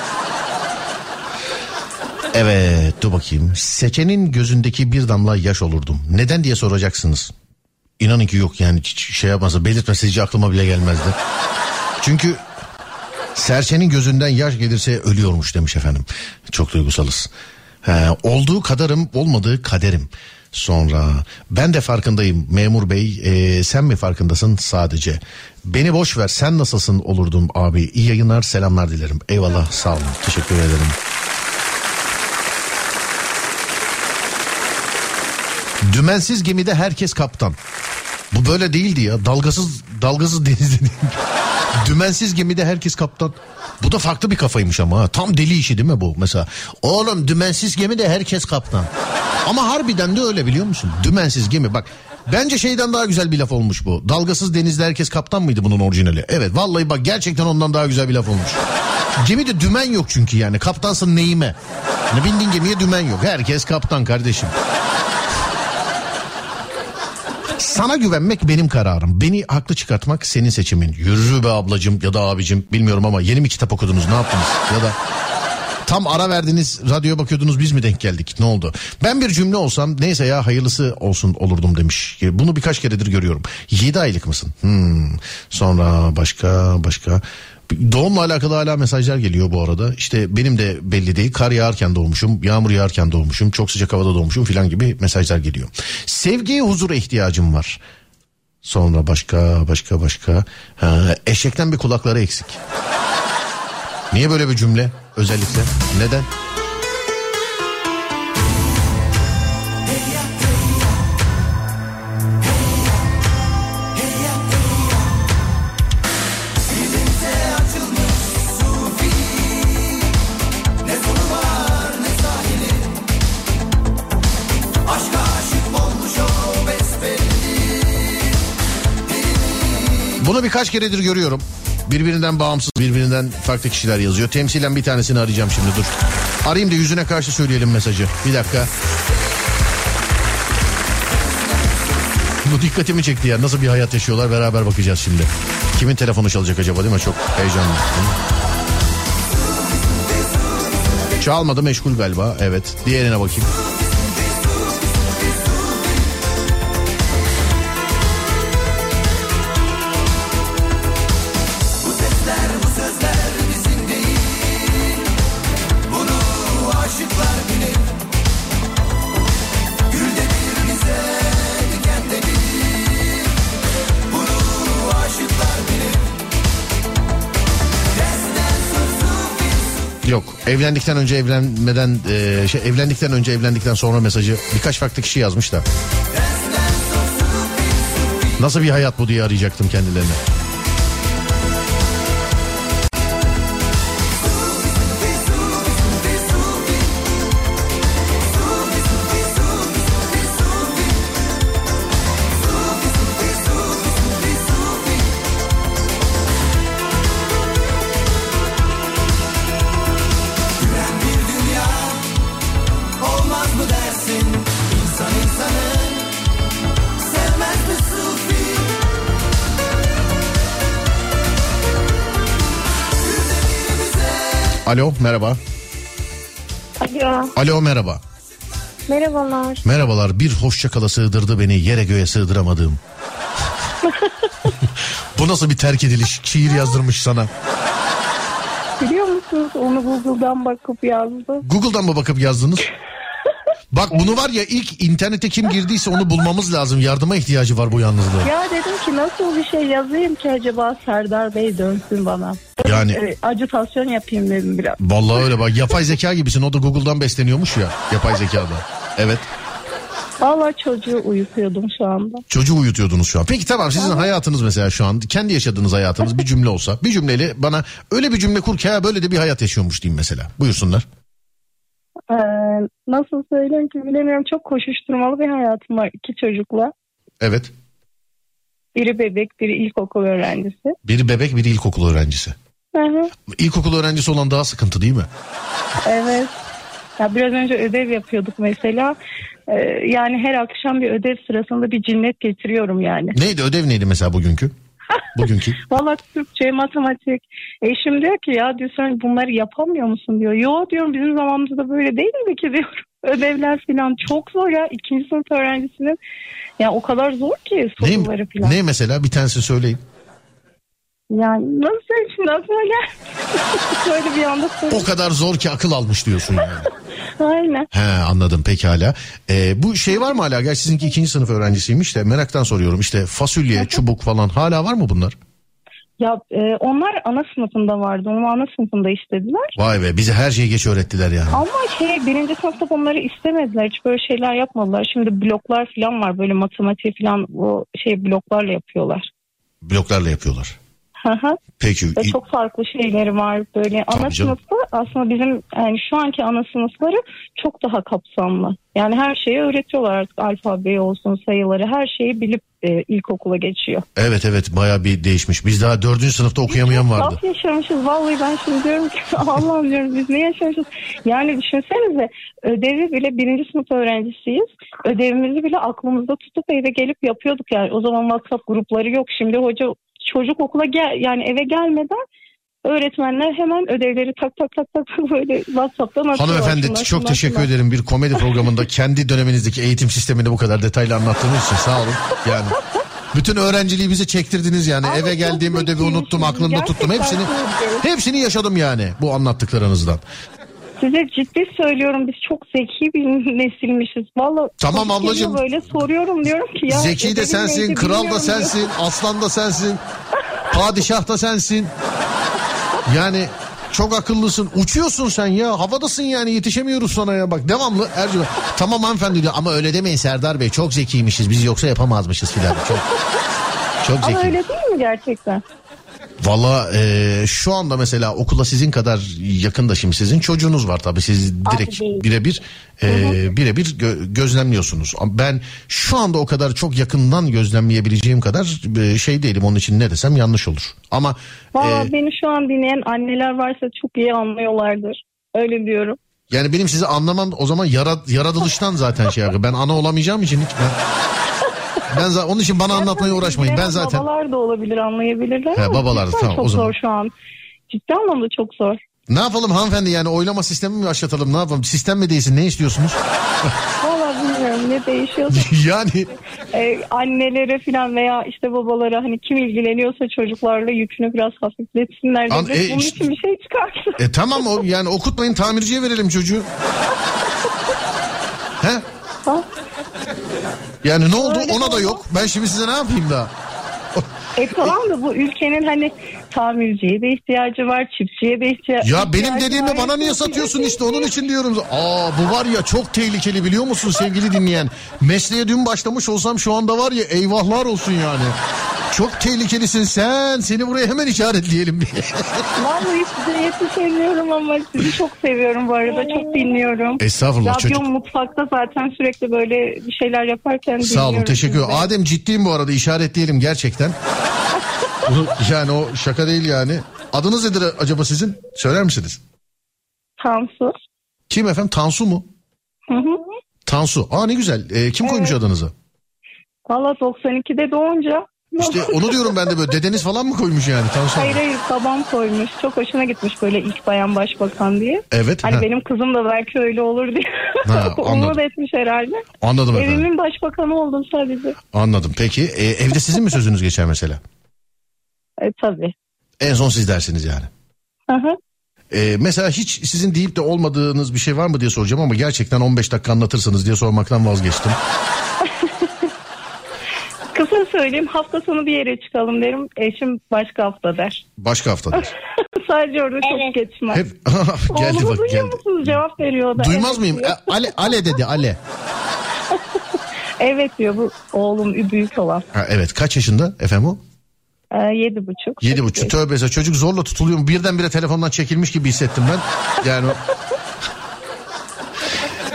Evet dur bakayım. Seçenin gözündeki bir damla yaş olurdum. Neden diye soracaksınız. İnanın ki yok yani hiç şey yapmasa belirtmesi hiç aklıma bile gelmezdi. Çünkü Serçenin gözünden yaş gelirse ölüyormuş demiş efendim. Çok duygusalız. He, olduğu kadarım olmadığı kaderim. Sonra ben de farkındayım memur bey e, sen mi farkındasın sadece. Beni boş ver sen nasılsın olurdum abi. İyi yayınlar selamlar dilerim. Eyvallah sağ olun teşekkür ederim. Dümensiz gemide herkes kaptan. Bu böyle değildi ya. Dalgasız dalgasız denizde değil. Dümensiz gemide herkes kaptan. Bu da farklı bir kafaymış ama ha. Tam deli işi değil mi bu mesela? Oğlum dümensiz gemide herkes kaptan. Ama harbiden de öyle biliyor musun? Dümensiz gemi bak. Bence şeyden daha güzel bir laf olmuş bu. Dalgasız denizde herkes kaptan mıydı bunun orijinali? Evet vallahi bak gerçekten ondan daha güzel bir laf olmuş. Gemide dümen yok çünkü yani. Kaptansın neyime? Ne bindiğin gemiye dümen yok. Herkes kaptan kardeşim. Sana güvenmek benim kararım. Beni haklı çıkartmak senin seçimin. Yürü be ablacım ya da abicim bilmiyorum ama yeni mi kitap okudunuz ne yaptınız? Ya da tam ara verdiniz radyoya bakıyordunuz biz mi denk geldik ne oldu? Ben bir cümle olsam neyse ya hayırlısı olsun olurdum demiş. Bunu birkaç keredir görüyorum. 7 aylık mısın? Hmm. Sonra başka başka Doğumla alakalı hala mesajlar geliyor bu arada. İşte benim de belli değil. Kar yağarken doğmuşum, yağmur yağarken doğmuşum, çok sıcak havada doğmuşum filan gibi mesajlar geliyor. Sevgiye, huzura ihtiyacım var. Sonra başka, başka, başka. Ha, eşekten bir kulakları eksik. Niye böyle bir cümle özellikle? Neden? Bunu birkaç keredir görüyorum. Birbirinden bağımsız, birbirinden farklı kişiler yazıyor. Temsilen bir tanesini arayacağım şimdi dur. Arayayım da yüzüne karşı söyleyelim mesajı. Bir dakika. Bu dikkatimi çekti ya. Nasıl bir hayat yaşıyorlar beraber bakacağız şimdi. Kimin telefonu çalacak acaba değil mi? Çok heyecanlı. Çalmadı meşgul galiba. Evet. Diğerine bakayım. Evlendikten önce evlenmeden e, şey evlendikten önce evlendikten sonra mesajı birkaç farklı kişi yazmış da. Nasıl bir hayat bu diye arayacaktım kendilerine. Alo merhaba. Alo. Alo merhaba. Merhabalar. Merhabalar bir hoşça kala sığdırdı beni yere göğe sığdıramadım. bu nasıl bir terk ediliş? Şiir yazdırmış sana. Biliyor musunuz onu Google'dan bakıp yazdım. Google'dan mı bakıp yazdınız? Bak bunu var ya ilk internete kim girdiyse onu bulmamız lazım. Yardıma ihtiyacı var bu yalnızlığın. Ya dedim ki nasıl bir şey yazayım ki acaba Serdar Bey dönsün bana. Yani Ee, acitasyon yapayım dedim biraz. vallahi öyle bak yapay zeka gibisin. O da Google'dan besleniyormuş ya yapay zekada. Evet. Valla çocuğu uyutuyordum şu anda. Çocuğu uyutuyordunuz şu an. Peki tamam sizin hayatınız mesela şu an kendi yaşadığınız hayatınız bir cümle olsa bir cümleyle bana öyle bir cümle kur ki ha böyle de bir hayat yaşıyormuş diyeyim mesela. Buyursunlar. Ee, nasıl söyleyeyim ki bilemiyorum. Çok koşuşturmalı bir hayatım var iki çocukla. Evet. Biri bebek, biri ilkokul öğrencisi. Biri bebek biri ilkokul öğrencisi. Hı hı, İlkokul öğrencisi olan daha sıkıntı değil mi? evet. Ya biraz önce ödev yapıyorduk mesela. Ee, yani her akşam bir ödev sırasında bir cinnet getiriyorum yani. Neydi ödev neydi mesela bugünkü? Bugünkü. Valla Türkçe, matematik. Eşim diyor ki ya diyor sen bunları yapamıyor musun diyor. Yo diyorum bizim zamanımızda böyle değildi ki diyorum. Ödevler falan çok zor ya. İkinci sınıf öğrencisinin ya o kadar zor ki soruları falan. ne mesela bir tanesi söyleyin. Yani nasıl şimdi aklıma gel. böyle bir anda O söyleyeyim. kadar zor ki akıl almış diyorsun yani. Aynen. He anladım pekala. Ee, bu şey var mı hala? Gerçi sizinki ikinci sınıf öğrencisiymiş de meraktan soruyorum. İşte fasulye, çubuk falan hala var mı bunlar? Ya e, onlar ana sınıfında vardı. Onu ana sınıfında istediler. Vay be bize her şeyi geç öğrettiler yani. Ama şey birinci sınıfta onları istemediler. Hiç böyle şeyler yapmadılar. Şimdi bloklar falan var. Böyle matematik falan o şey bloklarla yapıyorlar. Bloklarla yapıyorlar. Peki. Ve çok farklı şeyleri var. Böyle ana Tabii canım. sınıfta aslında bizim yani şu anki ana sınıfları çok daha kapsamlı. Yani her şeyi öğretiyorlar artık alfabeyi olsun sayıları her şeyi bilip e, ilkokula geçiyor. Evet evet baya bir değişmiş. Biz daha dördüncü sınıfta okuyamayan vardı. Saf yaşamışız vallahi ben şimdi diyorum ki Allah'ım diyorum biz ne yaşamışız. Yani düşünsenize ödevi bile birinci sınıf öğrencisiyiz. Ödevimizi bile aklımızda tutup eve gelip yapıyorduk yani. O zaman WhatsApp grupları yok. Şimdi hoca çocuk okula gel yani eve gelmeden öğretmenler hemen ödevleri tak tak tak tak böyle WhatsApp'tan atıyorlar. Hanımefendi Şunlar, çok şunlar, teşekkür şunlar. ederim. Bir komedi programında kendi döneminizdeki eğitim sistemini bu kadar detaylı anlattığınız için sağ olun. Yani bütün öğrenciliği bize çektirdiniz yani. Ama Eve geldiğim ödevi unuttum, aklımda tuttum. Hepsini hepsini yaşadım yani bu anlattıklarınızdan. Size ciddi söylüyorum biz çok zeki bir nesilmişiz. Vallahi Tamam ablacığım. Böyle soruyorum diyorum ki ya. Zeki de sensin, kral da sensin, aslan da sensin, padişah da sensin. Yani çok akıllısın. Uçuyorsun sen ya. Havadasın yani yetişemiyoruz sana ya. Bak devamlı Ercüment. Tamam hanımefendi diyor ama öyle demeyin Serdar Bey. Çok zekiymişiz. Biz yoksa yapamazmışız filan. Çok çok Ama zeki. öyle değil mi gerçekten? Valla e, şu anda mesela okula sizin kadar yakında şimdi sizin çocuğunuz var tabii siz direkt birebir e, birebir gö- gözlemliyorsunuz. Ben şu anda o kadar çok yakından gözlemleyebileceğim kadar e, şey değilim onun için ne desem yanlış olur. Ama Valla e, beni şu an dinleyen anneler varsa çok iyi anlıyorlardır. Öyle diyorum. yani benim sizi anlamam o zaman yara- yaratılıştan zaten şey yapıyor. Ben ana olamayacağım için hiç ben ben za- onun için bana anlatmaya uğraşmayın. Ben zaten Babalar da olabilir anlayabilirler He, ama babalar da, cidden tamam, çok o zaman. zor şu an. Ciddi anlamda çok zor. ne yapalım hanımefendi yani oylama sistemi mi başlatalım ne yapalım sistem mi değilsin ne istiyorsunuz? Valla bilmiyorum ne değişiyor. yani Ee, annelere falan veya işte babalara hani kim ilgileniyorsa çocuklarla yükünü biraz hafifletsinler An- e, Bunun işte- için bir şey çıkarsın. E tamam o yani okutmayın tamirciye verelim çocuğu. He? Ha? Yani ne oldu Öyle ona da yok. Ben şimdi size ne yapayım daha? E tamam da bu ülkenin hani tamirciye de ihtiyacı var, çiftçiye de ihtiya- Ya benim ihtiyacı dediğimi var. bana niye satıyorsun işte onun için diyorum. Aa bu var ya çok tehlikeli biliyor musun sevgili dinleyen. Mesleğe dün başlamış olsam şu anda var ya eyvahlar olsun yani. Çok tehlikelisin sen. Seni buraya hemen işaretleyelim diye. Vallahi size yetişemiyorum ama sizi çok seviyorum bu arada. Çok dinliyorum. Estağfurullah, Radyo çocuk- mutfakta zaten sürekli böyle bir şeyler yaparken Sağ olun teşekkür ederim. Adem ciddiyim bu arada işaretleyelim gerçekten. Yani o şaka değil yani. Adınız nedir acaba sizin? Söyler misiniz? Tansu. Kim efendim? Tansu mu? Hı hı. Tansu. Aa ne güzel. Ee, kim koymuş adınızı? Valla 92'de doğunca. İşte onu diyorum ben de böyle. Dedeniz falan mı koymuş yani Tansu? Hayır hayır babam koymuş. Çok hoşuna gitmiş böyle ilk bayan başbakan diye. Evet. Hani ha, benim kızım da belki öyle olur diye. Ha. Umut etmiş herhalde. Anladım efendim. Evimin başbakanı oldum sadece. Anladım. Peki e, evde sizin mi sözünüz geçer mesela? E tabii. En son siz dersiniz yani. Hı hı. E, mesela hiç sizin deyip de olmadığınız bir şey var mı diye soracağım ama gerçekten 15 dakika anlatırsınız diye sormaktan vazgeçtim. Kısa söyleyeyim hafta sonu bir yere çıkalım derim. Eşim başka hafta der. Başka haftadır. Sadece orada çok geçmez. Hep geldi Oğlumu bak duyuyor geldi. musunuz? Cevap veriyor o da. Duymaz evet mıyım? diyor. E, Ale, ale dedi ale. Evet diyor bu oğlum büyük olan. Ha, evet kaç yaşında efendim o? Ee, yedi buçuk. Yedi buçuk. Tövbe estağfurullah. çocuk zorla tutuluyor mu? Birdenbire telefondan çekilmiş gibi hissettim ben. Yani.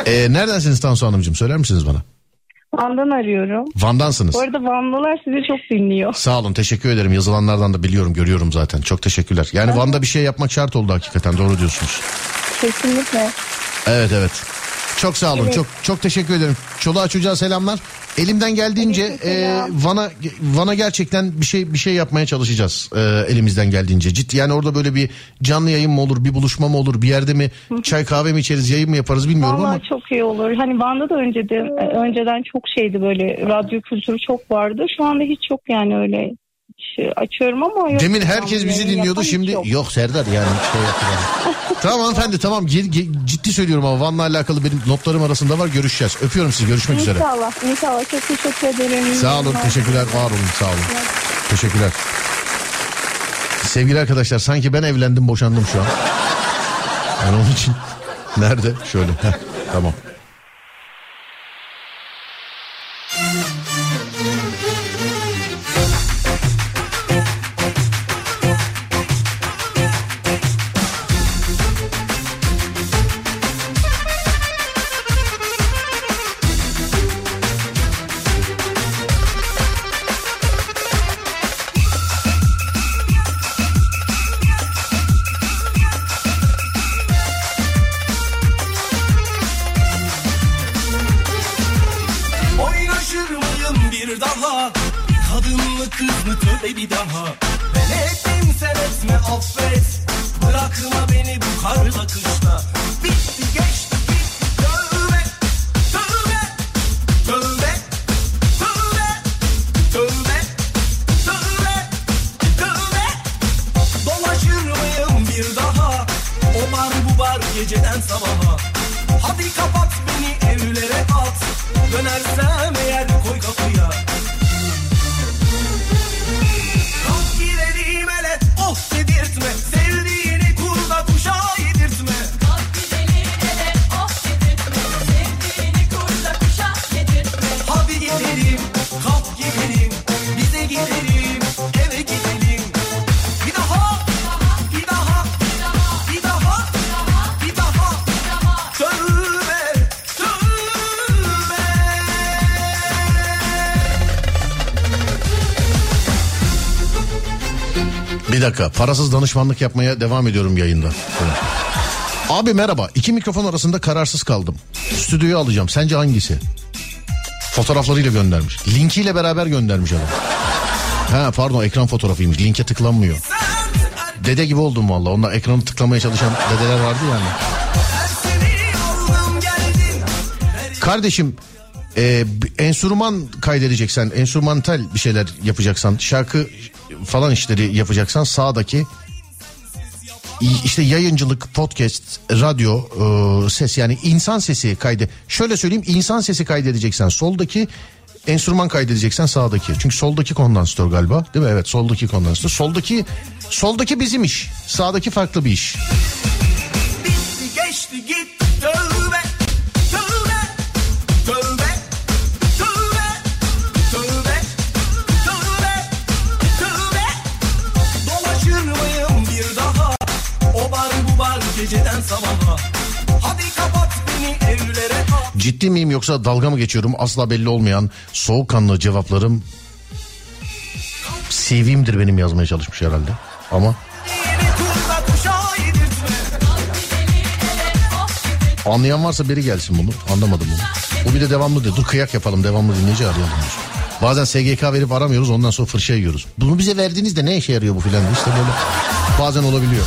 Ee, neredensiniz Tansu Hanımcığım söyler misiniz bana? Van'dan arıyorum. Van'dansınız. Bu arada Vanlılar sizi çok dinliyor. Sağ olun teşekkür ederim. Yazılanlardan da biliyorum görüyorum zaten. Çok teşekkürler. Yani Van'da bir şey yapmak şart oldu hakikaten doğru diyorsunuz. Kesinlikle. Evet evet. Çok sağ olun. Çok çok teşekkür ederim. Çoluğa çocuğa selamlar. Elimden geldiğince e, Van'a Van'a gerçekten bir şey bir şey yapmaya çalışacağız. e, elimizden geldiğince. Ciddi yani orada böyle bir canlı yayın mı olur, bir buluşma mı olur, bir yerde mi çay kahve mi içeriz, yayın mı yaparız bilmiyorum Vallahi ama çok iyi olur. Hani Van'da da önceden, önceden çok şeydi böyle radyo kültürü çok vardı. Şu anda hiç yok yani öyle. Açıyorum ama yok. demin herkes bizi dinliyordu şimdi yok. yok Serdar yani şey yapıyor. tamam hanımefendi tamam ciddi söylüyorum ama Van'la alakalı benim notlarım arasında var görüşeceğiz. Öpüyorum sizi görüşmek üzere. İnşallah, inşallah. Çok teşekkür ederim. Sağ olun teşekkürler var olun sağ olun. Teşekkürler. Sevgili arkadaşlar sanki ben evlendim boşandım şu an. Yani onun için nerede? Şöyle. Heh, tamam. Dakika parasız danışmanlık yapmaya devam ediyorum yayında. Abi merhaba iki mikrofon arasında kararsız kaldım. Stüdyoyu alacağım sence hangisi? Fotoğraflarıyla göndermiş. Linkiyle beraber göndermiş adam. Ha pardon ekran fotoğrafıymış. Linke tıklanmıyor. Dede gibi oldum valla. Onlar ekranı tıklamaya çalışan dedeler vardı yani. Kardeşim e, enstrüman kaydedeceksen, enstrümantal bir şeyler yapacaksan, şarkı falan işleri yapacaksan sağdaki işte yayıncılık, podcast, radyo, e, ses yani insan sesi kaydı. Şöyle söyleyeyim insan sesi kaydedeceksen soldaki enstrüman kaydedeceksen sağdaki. Çünkü soldaki kondansatör galiba değil mi? Evet soldaki kondansatör. Soldaki soldaki bizim iş. Sağdaki farklı bir iş. Bitti geçti gitti Ciddi miyim yoksa dalga mı geçiyorum asla belli olmayan soğukkanlı cevaplarım CV'mdir benim yazmaya çalışmış herhalde. Ama anlayan varsa biri gelsin bunu. Anlamadım bunu. Bu bir de devamlı diyor. Dur kıyak yapalım devamlı dinleyici arayalım. diyor. Bazen SGK verip aramıyoruz ondan sonra fırça yiyoruz. Bunu bize verdiğinizde ne işe yarıyor bu filan işte böyle bazen olabiliyor.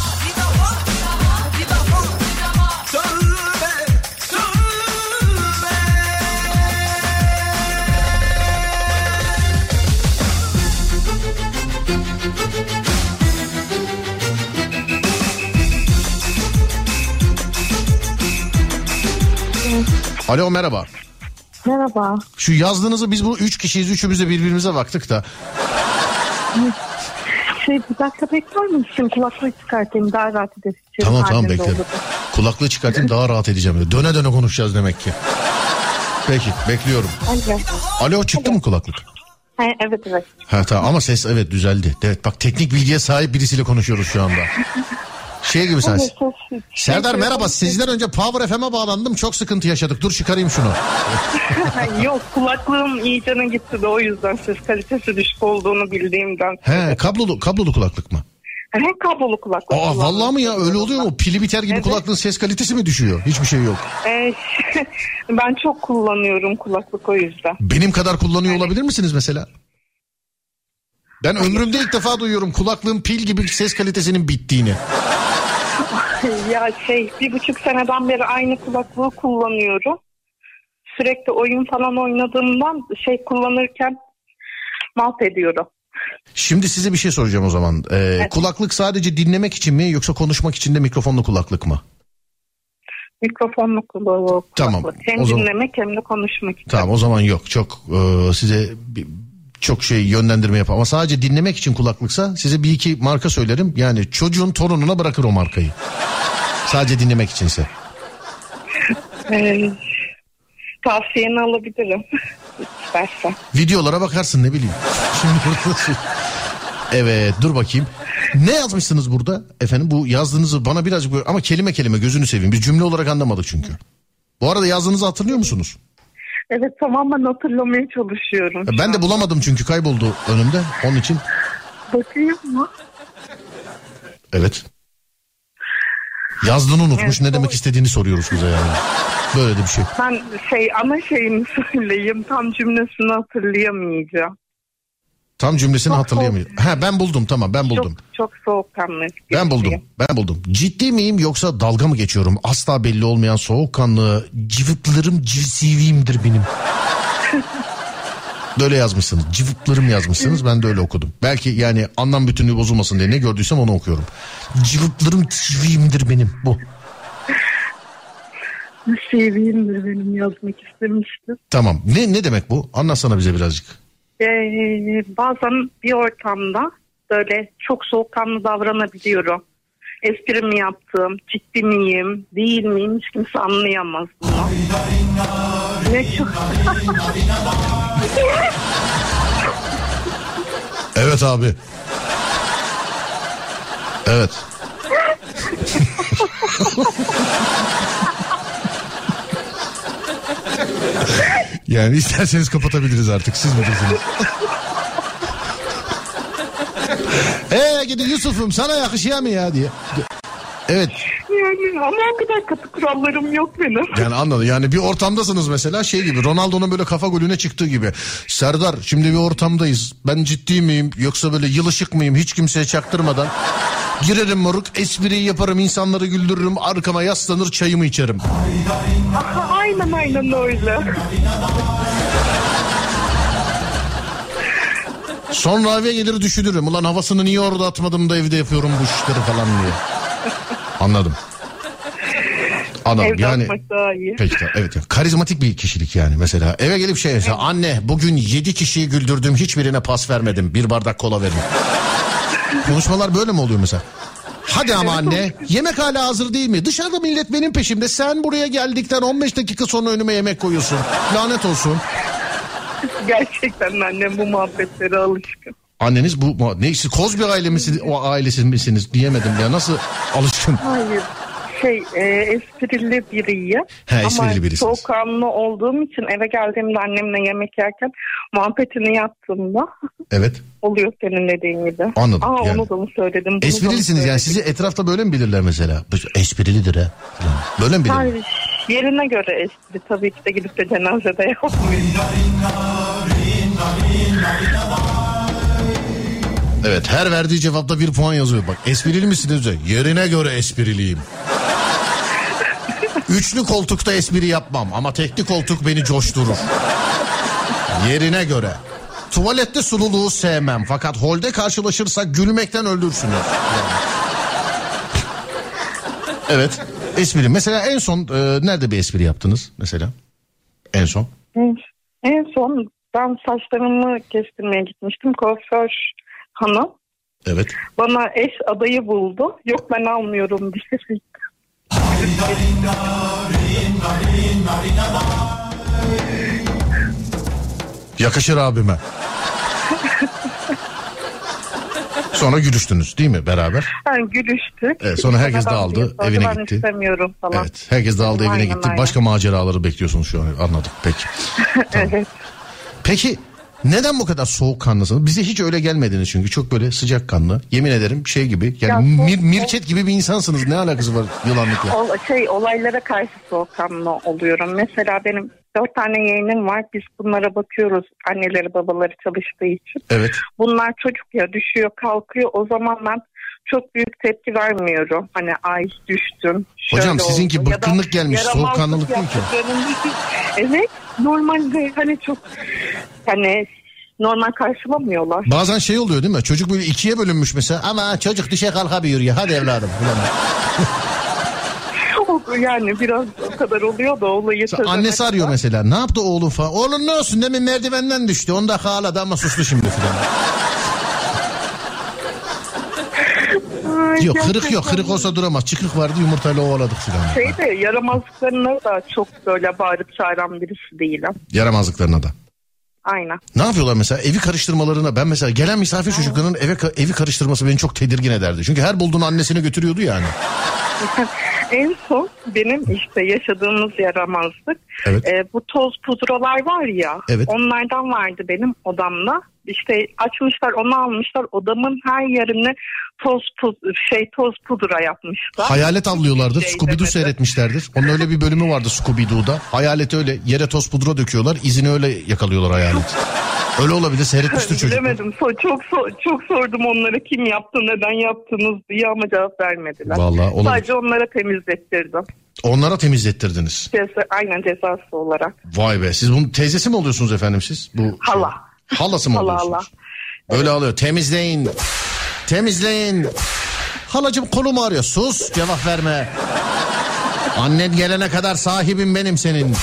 Alo merhaba. Merhaba. Şu yazdığınızı biz bu üç kişiyiz üçümüz de birbirimize baktık da. Şey bir dakika bekler misin? Kulaklığı çıkartayım daha rahat edersin. Tamam tamam Halinde bekle. olur. Kulaklığı çıkartayım daha rahat edeceğim. Döne döne konuşacağız demek ki. Peki bekliyorum. Alo. Alo çıktı mı kulaklık? Ha, evet evet. Ha tamam ama ses evet düzeldi. Evet bak teknik bilgiye sahip birisiyle konuşuyoruz şu anda. Şey gibi sen. Serdar merhaba sizden önce Power FM'e bağlandım çok sıkıntı yaşadık dur çıkarayım şunu. Yok kulaklığım iyicene gitti de o yüzden ses kalitesi düşük olduğunu bildiğimden. He kablolu kablolu kulaklık mı? Hem kablolu kulaklık. Aa vallahi mi ya öyle oluyor mu? Pili biter gibi Evet. kulaklığın ses kalitesi mi düşüyor? Hiçbir şey yok. Ee, ben çok kullanıyorum kulaklık o yüzden. Benim kadar kullanıyor olabilir misiniz mesela? Ben ömrümde ilk defa duyuyorum kulaklığın pil gibi ses kalitesinin bittiğini. Ya şey bir buçuk seneden beri aynı kulaklığı kullanıyorum. Sürekli oyun falan oynadığımdan şey kullanırken malt ediyorum. Şimdi size bir şey soracağım o zaman. Ee, Kulaklık sadece dinlemek için mi yoksa konuşmak için de mikrofonlu kulaklık mı? Mikrofonlu kulaklık. Tamam, Hem o zaman- dinlemek hem de konuşmak için. Tamam o zaman yok çok e, size çok şey yönlendirme yap ama sadece dinlemek için kulaklıksa size bir iki marka söylerim. Yani çocuğun torununa bırakır o markayı. Sadece dinlemek içinse. Ee, tavsiyeni alabilirim. İstersen. Videolara bakarsın ne bileyim. Şimdi burada şey- Evet dur bakayım. Ne yazmışsınız burada efendim? Bu yazdığınızı bana birazcık böyle ama kelime kelime gözünü seveyim. Biz cümle olarak anlamadık çünkü. Bu arada yazdığınızı hatırlıyor musunuz? Evet tamamen hatırlamaya çalışıyorum. Ya Ben de bulamadım çünkü kayboldu önümde. Onun için Bakayım mı? evet. Yazdığını unutmuş Evet, ne demek doğru. istediğini soruyoruz kıza yani. Böyle de bir şey. Ben şey ana şeyini söyleyeyim. Tam cümlesini hatırlayamayacağım. Tam cümlesini Çok hatırlayamıyorum. Ha ben buldum tamam ben buldum. Çok çok soğukkanlı. Ben buldum. Ben buldum. Ciddi miyim yoksa dalga mı geçiyorum? Asla belli olmayan soğukkanlı cıvıklarım civsiviyimdir benim. Böyle yazmışsınız. Cıvıklarım yazmışsınız. Ben de öyle okudum. Belki yani anlam bütünlüğü bozulmasın diye ne gördüysem onu okuyorum. Cıvıklarım civsiviyimdir benim bu. Seviyimdir benim yazmak istemiştim. Tamam. Ne ne demek bu? Anlatsana bize birazcık. Ee, bazen bir ortamda böyle çok soğukkanlı davranabiliyorum. Espri mi yaptım, ciddi miyim, değil miyim hiç kimse anlayamaz bunu. Ne çok... Evet abi. Evet. yani isterseniz kapatabiliriz artık siz bilirsiniz. Ee gidi Yusuf'um sana yakışıyor mu ya diye. Evet Yani ama o kadar katı kurallarım yok benim. yani anladım yani bir ortamdasınız mesela şey gibi Ronaldo'nun böyle kafa golüne çıktığı gibi. Serdar şimdi bir ortamdayız ben ciddi miyim yoksa böyle yılışık mıyım hiç kimseye çaktırmadan. Girerim moruk espriyi yaparım insanları güldürürüm arkama yaslanır çayımı içerim. Aha, aynen aynen öyle. Sonra eve gelir düşünürüm. Ulan havasını niye orada atmadım da evde yapıyorum bu işleri falan diye. Anladım. Anladım Evde yani. daha iyi. Peki evet. evet. Karizmatik bir kişilik yani mesela. Eve gelip şey mesela anne bugün 7 kişiyi güldürdüm hiçbirine pas vermedim. Bir bardak kola verin. Konuşmalar böyle mi oluyor mesela? Hadi ama anne yemek hala hazır değil mi? Dışarıda millet benim peşimde. Sen buraya geldikten 15 dakika sonra önüme yemek koyuyorsun. Lanet olsun. Gerçekten annem bu muhabbetlere alışkın. Anneniz bu ne siz Kozbi aile misiniz, o ailesi misiniz diyemedim ya nasıl alışkın? Hayır. Şey e, esprili biriyim. He, esprili Ama birisiniz. soğukkanlı olduğum için eve geldiğimde annemle yemek yerken muhabbetini yaptığımda Evet. oluyor senin dediğin gibi. Anladım, Aa yani. onu da mı söyledim? bunu Esprilisiniz yani söyledim? sizi etrafta böyle mi bilirler mesela? Esprilidir ha. Böyle mi bilirler? Hayır. Yerine göre espri tabii ki de gidip de cenazede yapmıyor. Evet her verdiği cevapta bir puan yazıyor. Bak esprili misiniz? Yerine göre espriliyim. Üçlü koltukta espri yapmam ama tekli koltuk beni coşturur. Yerine göre. Tuvalette sululuğu sevmem fakat holde karşılaşırsak gülmekten öldürsünüz. Evet espri. Mesela en son e, nerede bir espri yaptınız mesela? En son. En son ben saçlarımı kestirmeye gitmiştim. Kuaför hanım Evet. bana eş adayı buldu. Yok ben almıyorum diye. Yakışır abime. Sonra gülüştünüz değil mi beraber? Yani gülüştük. Evet, sonra herkes diyor, sonra evine ben gitti. istemiyorum falan. Evet. Herkes dağıldı evine Aynen, gitti. aynen. Başka maceraları bekliyorsunuz şu an. Anladım. Peki. evet. Peki neden bu kadar soğukkanlısınız? Bize hiç öyle gelmediniz çünkü çok böyle sıcakkanlı. Yemin ederim şey gibi. Yani Ya soğuk- mir, mirçet gibi bir insansınız. Ne alakası var yılanlıkla? Ol, şey olaylara karşı soğukkanlı oluyorum. Mesela benim dört tane yeğenim var. Biz bunlara bakıyoruz anneleri babaları çalıştığı için. Evet. Bunlar çocuk ya düşüyor kalkıyor. O zaman ben çok büyük tepki vermiyorum. Hani ay düştüm. Hocam sizinki oldu. Ya da bıkkınlık gelmiş, soğukkanlılık değil ki. yaptıklarını- evet normalde hani çok hani normal karşılamıyorlar. Bazen şey oluyor değil mi? Çocuk böyle ikiye bölünmüş mesela. Ama çocuk düşe kalkabiliyor ya. Hadi evladım. yani biraz o kadar oluyor da olayı Annesi arıyor kadar. mesela. Ne yaptı oğlum falan. Oğlum ne olsun demin merdivenden düştü. 10 dakika ağladı ama sustu şimdi falan. Ay, Yok kırık yok. Kırık olsa duramaz. Çıkık vardı yumurtayla ovaladık falan. Şey de yaramazlıklarına da çok böyle bağırıp çağıran birisi değilim. Yaramazlıklarına da. Aynen. Ne yapıyorlar mesela evi karıştırmalarına ben mesela gelen misafir çocuklarının eve ka- evi karıştırması beni çok tedirgin ederdi. Çünkü her bulduğunu annesine götürüyordu yani. En son benim işte yaşadığımız yaramazlık. Evet. e, bu toz pudralar var ya. Evet. Onlardan vardı benim odamda. İşte açmışlar onu almışlar odamın her yerine toz pud- şey toz pudra yapmışlar. Hayalet avlıyorlardır. Şey Scooby-Doo demedi. seyretmişlerdir. Onun öyle bir bölümü vardı Scooby-Doo'da. Hayalet öyle yere toz pudra döküyorlar. izini öyle yakalıyorlar hayalet. Öyle olabilir seyretmiştir çocuk. Bilemedim. So- çok so- çok sordum onlara kim yaptı, neden yaptınız diye ama cevap vermediler. Vallahi olabilir. Sadece onlara temizlettirdim. Onlara temizlettirdiniz. Ceza, aynen cezası olarak. Vay be siz bunun teyzesi mi oluyorsunuz efendim siz? Bu şey- Hala. Halası mı Hala, oluyorsunuz? Böyle alıyor temizleyin. Temizleyin. Halacım kolum ağrıyor. Sus cevap verme. Annen gelene kadar sahibim benim senin.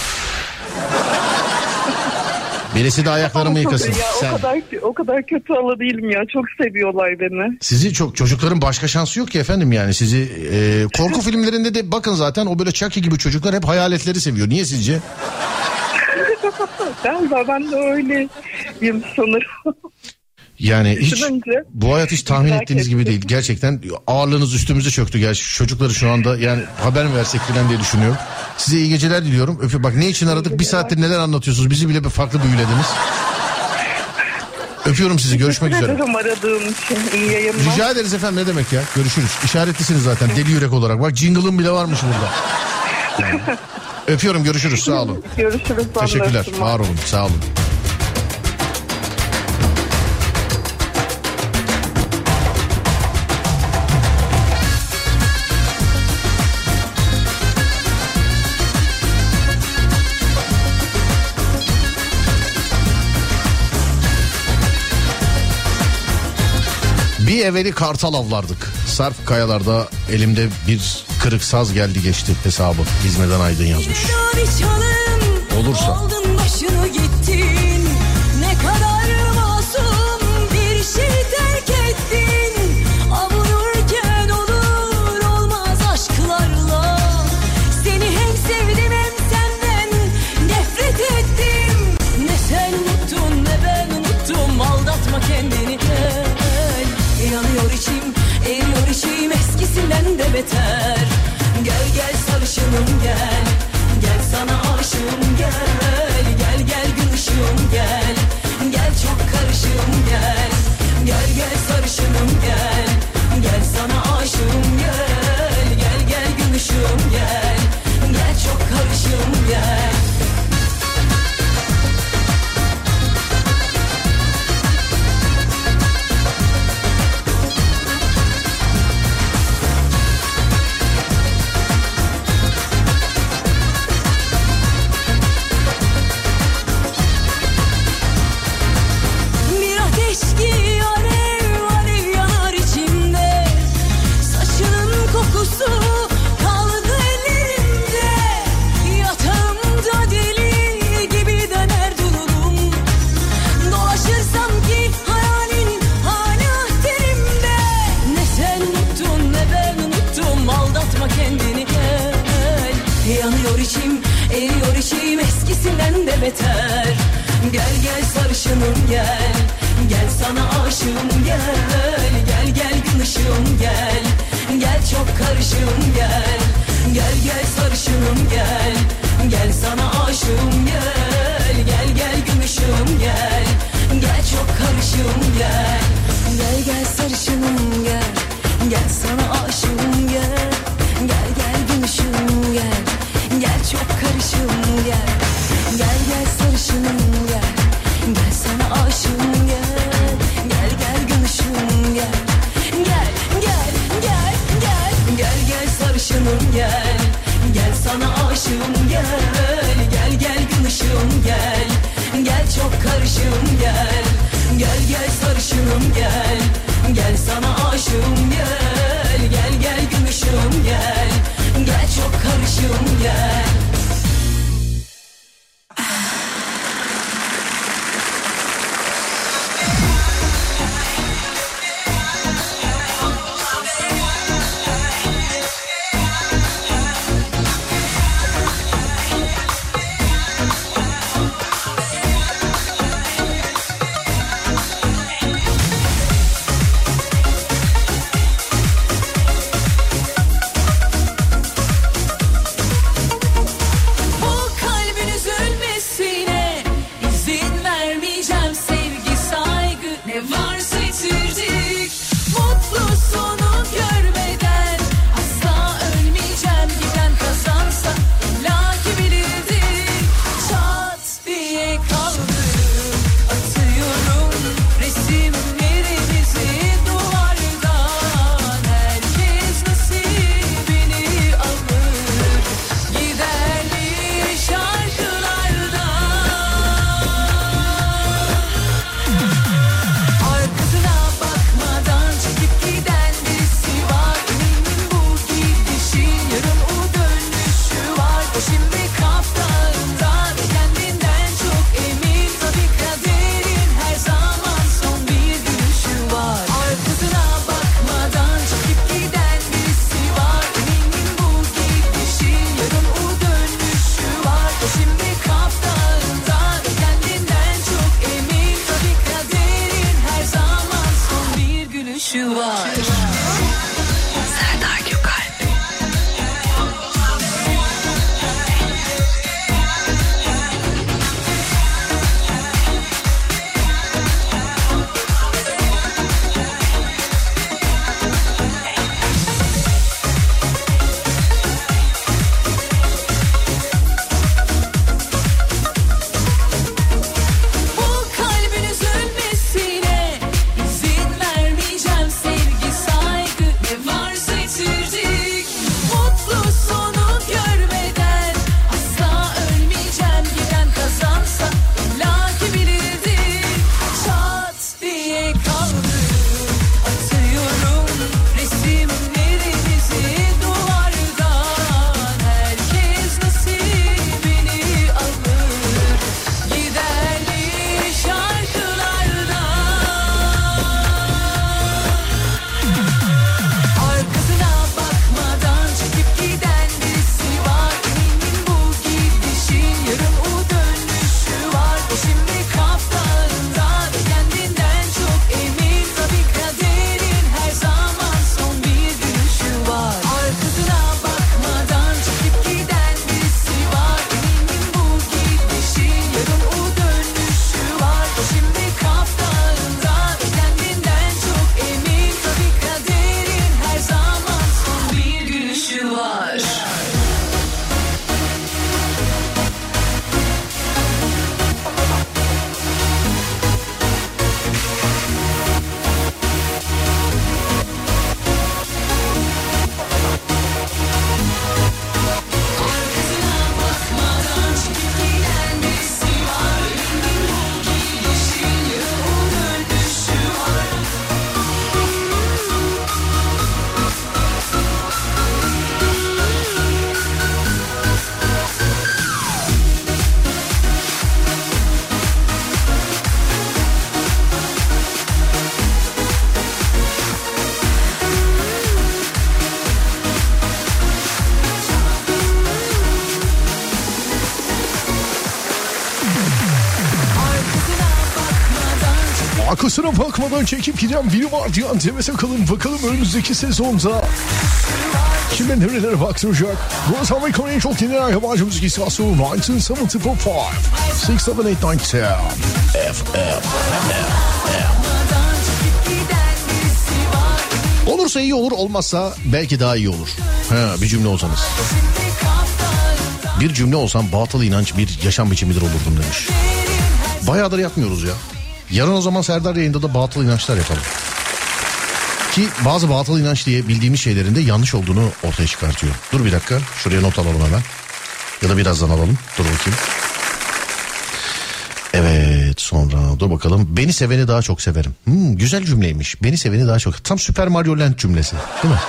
Birisi de ayaklarımı yıkasın. Ya, Sen. o kadar o kadar kötü hala değilim ya. Çok seviyorlar beni. Sizi çok çocukların başka şansı yok ki efendim yani sizi e, korku filmlerinde de bakın zaten o böyle Chucky gibi çocuklar hep hayaletleri seviyor. Niye sizce? Galiba ben de öyleyim sanırım. Yani hiç bu hayat hiç tahmin ettiğiniz gibi değil. Gerçekten ağırlığınız üstümüze çöktü. Gerçi çocukları şu anda yani haber mi versek filan diye düşünüyorum. Size iyi geceler diliyorum. Öpü bak ne için aradık? Bir saattir neler anlatıyorsunuz? Bizi bile bir farklı büyülediniz. Öpüyorum sizi. Görüşmek üzere. aradığım için. İyi yayınlar. Rica ederiz efendim. Ne demek ya? Görüşürüz. İşaretlisiniz zaten deli yürek olarak. Bak jingle'ım bile varmış burada. Öpüyorum. Görüşürüz. Sağ olun. Görüşürüz. Teşekkürler. Var olun. Sağ olun. Bir evveli kartal avlardık. Sarp Kayalar'da elimde bir kırık saz geldi geçti hesabı. İzmir'den Aydın yazmış. Olursa. Aldın başını gittin. beter. Gel gel sarışınım gel. Gel sana aşığım gel. Gel gel gün gel. Gel çok karışığım gel. Gel gel sarışınım gel. Gel sana aşığım gel. Gel gel gün gel. Gel çok karışığım gel. Bakmadan çekip giden biri var diyen Demet Akalın bakalım önümüzdeki sezonda kime nerelere baktıracak? Burası Amerikan en çok dinlenen yabancı müzik istasyonu 1975 678 FM Olursa iyi olur olmazsa belki daha iyi olur. Ha, bir cümle olsanız. Bir cümle olsam batıl inanç bir yaşam biçimidir olurdum demiş. Bayağıdır yapmıyoruz ya. Yarın o zaman Serdar yayında da batıl inançlar yapalım. Ki bazı batıl inanç diye bildiğimiz şeylerin de yanlış olduğunu ortaya çıkartıyor. Dur bir dakika şuraya not alalım hemen. Ya da birazdan alalım. Dur bakayım. Evet sonra dur bakalım. Beni seveni daha çok severim. Hmm, güzel cümleymiş. Beni seveni daha çok. Tam Süper Mario Land cümlesi değil mi?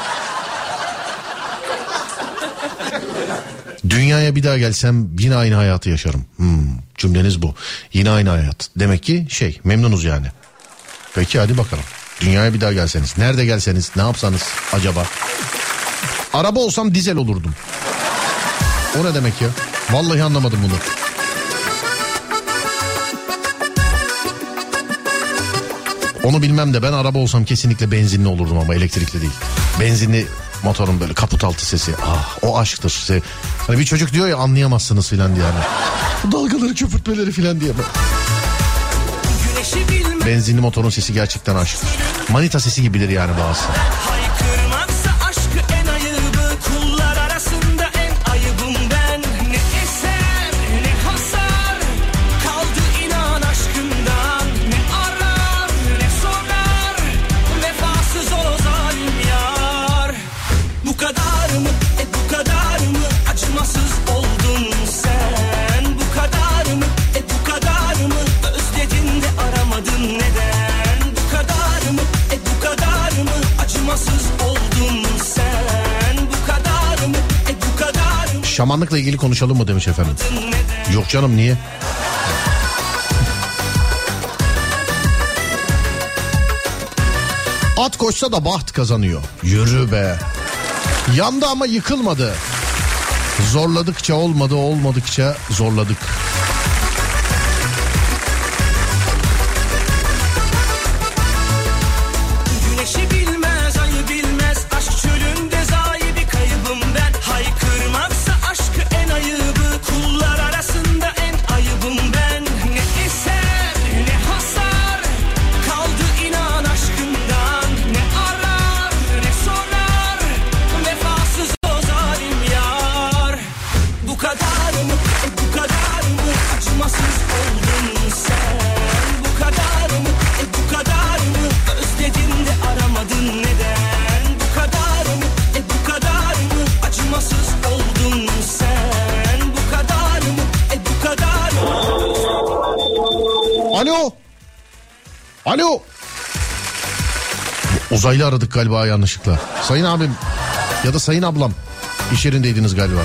Dünyaya bir daha gelsem yine aynı hayatı yaşarım. Hmm, cümleniz bu. Yine aynı hayat. Demek ki şey memnunuz yani. Peki hadi bakalım. Dünyaya bir daha gelseniz. Nerede gelseniz ne yapsanız acaba? Araba olsam dizel olurdum. O ne demek ya? Vallahi anlamadım bunu. Onu bilmem de ben araba olsam kesinlikle benzinli olurdum ama elektrikli değil. Benzinli motorun böyle kaput altı sesi. Ah o aşktır. Hani bir çocuk diyor ya anlayamazsınız filan diye. Yani. Bu dalgaları köpürtmeleri filan diye. Benzinli motorun sesi gerçekten aşktır. Manita sesi gibidir yani bazısı. Şamanlıkla ilgili konuşalım mı demiş efendim. Yok canım niye? At koşsa da baht kazanıyor. Yürü be. Yandı ama yıkılmadı. Zorladıkça olmadı olmadıkça zorladık. Aradık galiba yanlışlıkla. Sayın abim ya da sayın ablam iş yerindeydiniz galiba.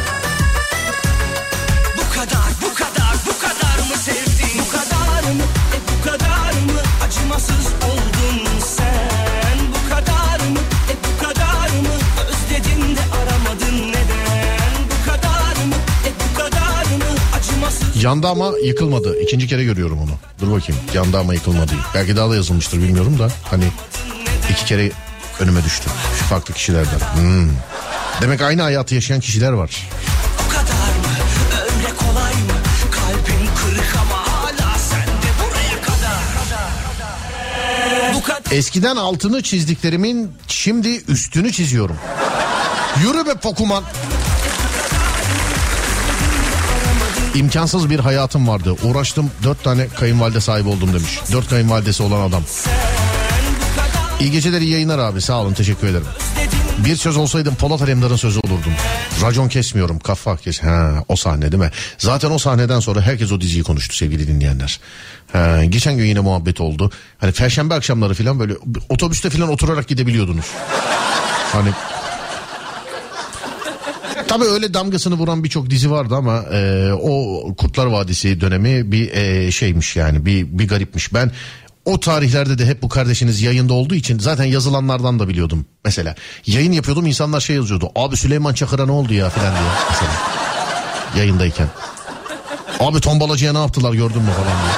Bu kadar, bu kadar, bu kadar mı sevdin? Bu kadar mı, e bu kadar mı acımasız oldun sen? Bu kadar mı, e bu kadar mı özledin de aramadın neden? Bu kadar mı, e bu kadar mı acımasız Yandı ama yıkılmadı. İkinci kere görüyorum onu. Dur bakayım. Yandı ama yıkılmadı. Belki daha da yazılmıştır bilmiyorum da. Hani iki kere önüme düştü. Farklı kişilerden. Hmm. Demek aynı hayatı yaşayan kişiler var. Eskiden altını çizdiklerimin şimdi üstünü çiziyorum. Yürü be Pokuman. İmkansız bir hayatım vardı. Uğraştım dört tane kayınvalide sahibi oldum demiş. Dört kayınvalidesi olan adam. İyi geceler iyi yayınlar abi sağ olun teşekkür ederim. Bir söz olsaydım Polat Alemdar'ın sözü olurdum. Racon kesmiyorum kafa kes. Ha, o sahne değil mi? Zaten o sahneden sonra herkes o diziyi konuştu sevgili dinleyenler. Ha, geçen gün yine muhabbet oldu. Hani perşembe akşamları falan böyle otobüste falan oturarak gidebiliyordunuz. Hani Tabii öyle damgasını vuran birçok dizi vardı ama e, o Kurtlar Vadisi dönemi bir e, şeymiş yani bir, bir garipmiş. Ben o tarihlerde de hep bu kardeşiniz yayında olduğu için zaten yazılanlardan da biliyordum. Mesela yayın yapıyordum insanlar şey yazıyordu. Abi Süleyman Çakır'a ne oldu ya falan diye mesela yayındayken. Abi tombalacıya ne yaptılar gördün mü falan diye.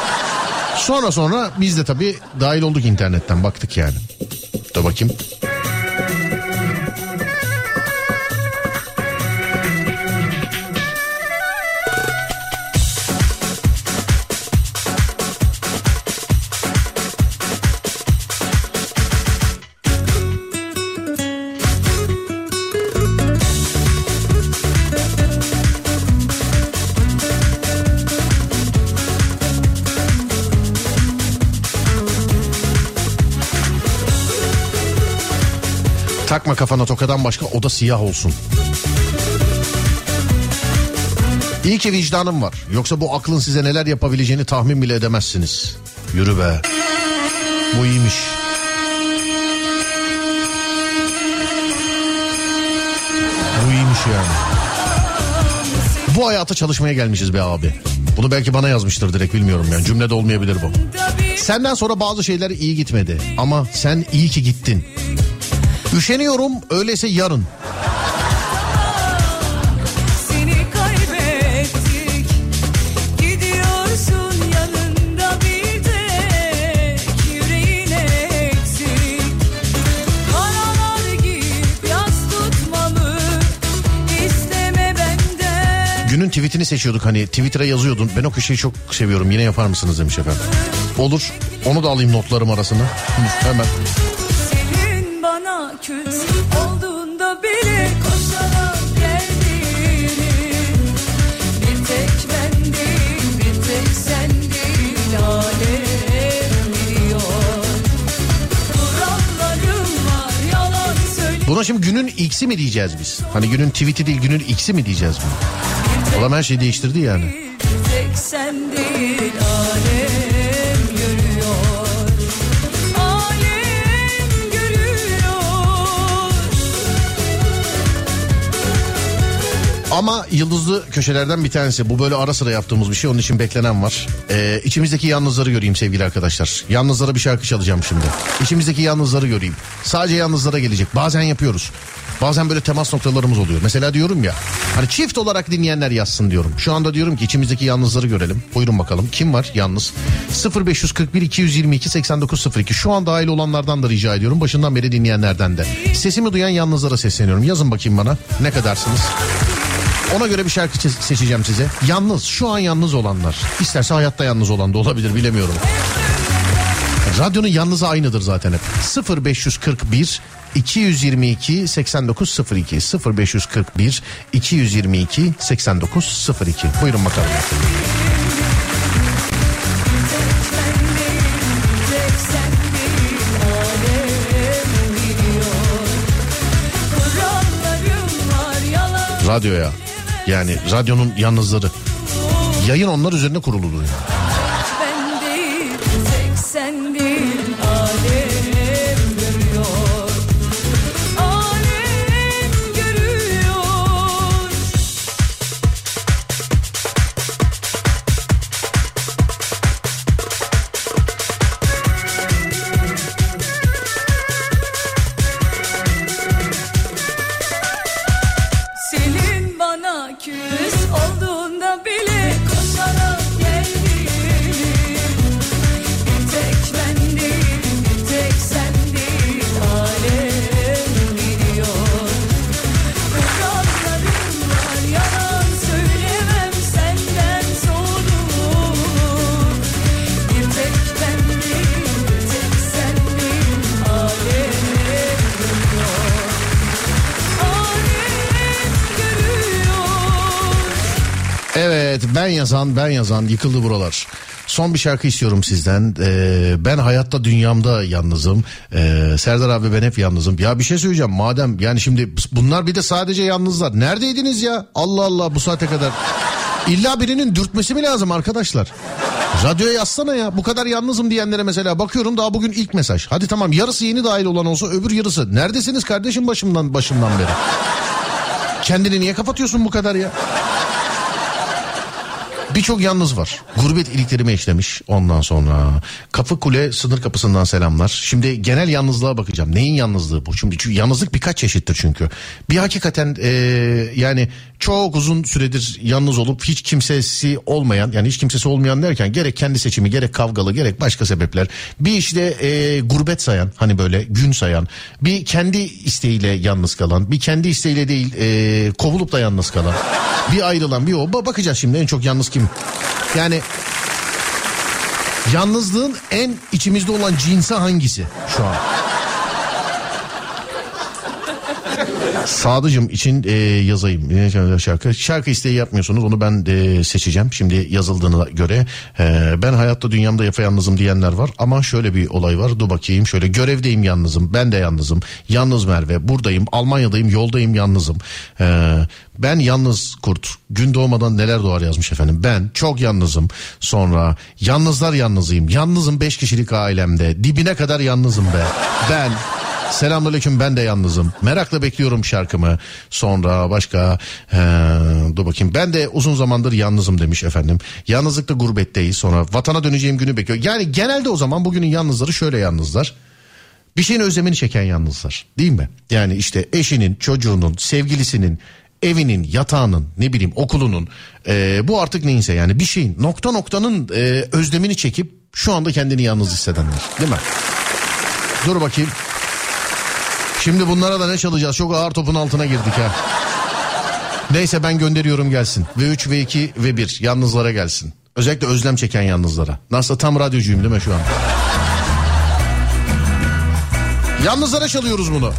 Sonra sonra biz de tabii dahil olduk internetten baktık yani. Dur bakayım. Takma kafana tokadan başka o da siyah olsun. İyi ki vicdanım var. Yoksa bu aklın size neler yapabileceğini tahmin bile edemezsiniz. Yürü be. Bu iyiymiş. Bu iyiymiş yani. Bu hayata çalışmaya gelmişiz be abi. Bunu belki bana yazmıştır direkt bilmiyorum yani. Cümlede olmayabilir bu. Senden sonra bazı şeyler iyi gitmedi. Ama sen iyi ki gittin. Üşeniyorum öyleyse yarın. Günün tweetini seçiyorduk hani Twitter'a yazıyordun. Ben o köşeyi çok seviyorum yine yapar mısınız demiş efendim. Olur onu da alayım notlarım arasına. Hemen. Küs olduğunda bile koşarak geldiğini Bir tek ben değil, bir tek sen değil alem biliyor var, yalan söyle Buna şimdi günün x'i mi diyeceğiz biz? Hani günün tweet'i değil günün x'i mi diyeceğiz bunu? Adam her şeyi değiştirdi yani. Ama yıldızlı köşelerden bir tanesi. Bu böyle ara sıra yaptığımız bir şey. Onun için beklenen var. Ee, içimizdeki yalnızları göreyim sevgili arkadaşlar. Yalnızlara bir şarkı çalacağım şimdi. İçimizdeki yalnızları göreyim. Sadece yalnızlara gelecek. Bazen yapıyoruz. Bazen böyle temas noktalarımız oluyor. Mesela diyorum ya hani çift olarak dinleyenler yazsın diyorum. Şu anda diyorum ki içimizdeki yalnızları görelim. Buyurun bakalım. Kim var yalnız? 0541 222 8902. Şu an dahil olanlardan da rica ediyorum. Başından beri dinleyenlerden de. Sesimi duyan yalnızlara sesleniyorum. Yazın bakayım bana. Ne kadarsınız? Ona göre bir şarkı çe- seçeceğim size. Yalnız, şu an yalnız olanlar. İsterse hayatta yalnız olan da olabilir bilemiyorum. Radyonun yalnızı aynıdır zaten hep. 0541 222 8902 0541 222 8902 Buyurun bakalım. Radyoya yani radyonun yalnızları. Yayın onlar üzerine kuruludur. yani. Yazan ben yazan yıkıldı buralar. Son bir şarkı istiyorum sizden. Ee, ben hayatta dünyamda yalnızım. Ee, Serdar abi ben hep yalnızım. Ya bir şey söyleyeceğim madem yani şimdi bunlar bir de sadece yalnızlar. Neredeydiniz ya? Allah Allah bu saate kadar. İlla birinin dürtmesi mi lazım arkadaşlar? Radyoya yazsana ya. Bu kadar yalnızım diyenlere mesela bakıyorum daha bugün ilk mesaj. Hadi tamam yarısı yeni dahil olan olsa öbür yarısı. Neredesiniz kardeşim başımdan başımdan beri? Kendini niye kapatıyorsun bu kadar ya? Birçok yalnız var. Gurbet iliklerime işlemiş ondan sonra. Kapı Kule sınır kapısından selamlar. Şimdi genel yalnızlığa bakacağım. Neyin yalnızlığı bu? Şimdi çünkü yalnızlık birkaç çeşittir çünkü. Bir hakikaten e, yani çok uzun süredir yalnız olup hiç kimsesi olmayan yani hiç kimsesi olmayan derken gerek kendi seçimi gerek kavgalı gerek başka sebepler. Bir işte e, gurbet sayan hani böyle gün sayan. Bir kendi isteğiyle yalnız kalan. Bir kendi isteğiyle değil e, kovulup da yalnız kalan. Bir ayrılan bir o. Ba- Bakacağız şimdi en çok yalnız kim? Yani yalnızlığın en içimizde olan cinsi hangisi şu an? Sadıcım için e, yazayım Ne şarkı. Şarkı isteği yapmıyorsunuz onu ben de seçeceğim. Şimdi yazıldığına göre e, ben hayatta dünyamda yapayalnızım diyenler var. Ama şöyle bir olay var dur bakayım şöyle görevdeyim yalnızım ben de yalnızım. Yalnız Merve buradayım Almanya'dayım yoldayım yalnızım. E, ben yalnız kurt gün doğmadan neler doğar yazmış efendim. Ben çok yalnızım. Sonra yalnızlar yalnızıyım. Yalnızım 5 kişilik ailemde. Dibine kadar yalnızım be. Ben Selamünaleyküm ben de yalnızım. Merakla bekliyorum şarkımı. Sonra başka ee, dur bakayım. Ben de uzun zamandır yalnızım demiş efendim. Yalnızlıkta gurbetteyiz. Sonra vatana döneceğim günü bekliyor. Yani genelde o zaman bugünün yalnızları şöyle yalnızlar. Bir şeyin özlemini çeken yalnızlar. Değil mi? Yani işte eşinin, çocuğunun, sevgilisinin, evinin, yatağının, ne bileyim okulunun ee, bu artık neyse yani bir şeyin nokta noktanın ee, özlemini çekip şu anda kendini yalnız hissedenler. Değil mi? Dur bakayım. Şimdi bunlara da ne çalacağız? Çok ağır topun altına girdik ha. Neyse ben gönderiyorum gelsin. V3, V2, V1 yalnızlara gelsin. Özellikle özlem çeken yalnızlara. Nasıl tam radyocuyum değil mi şu an? Yalnızlara çalıyoruz bunu.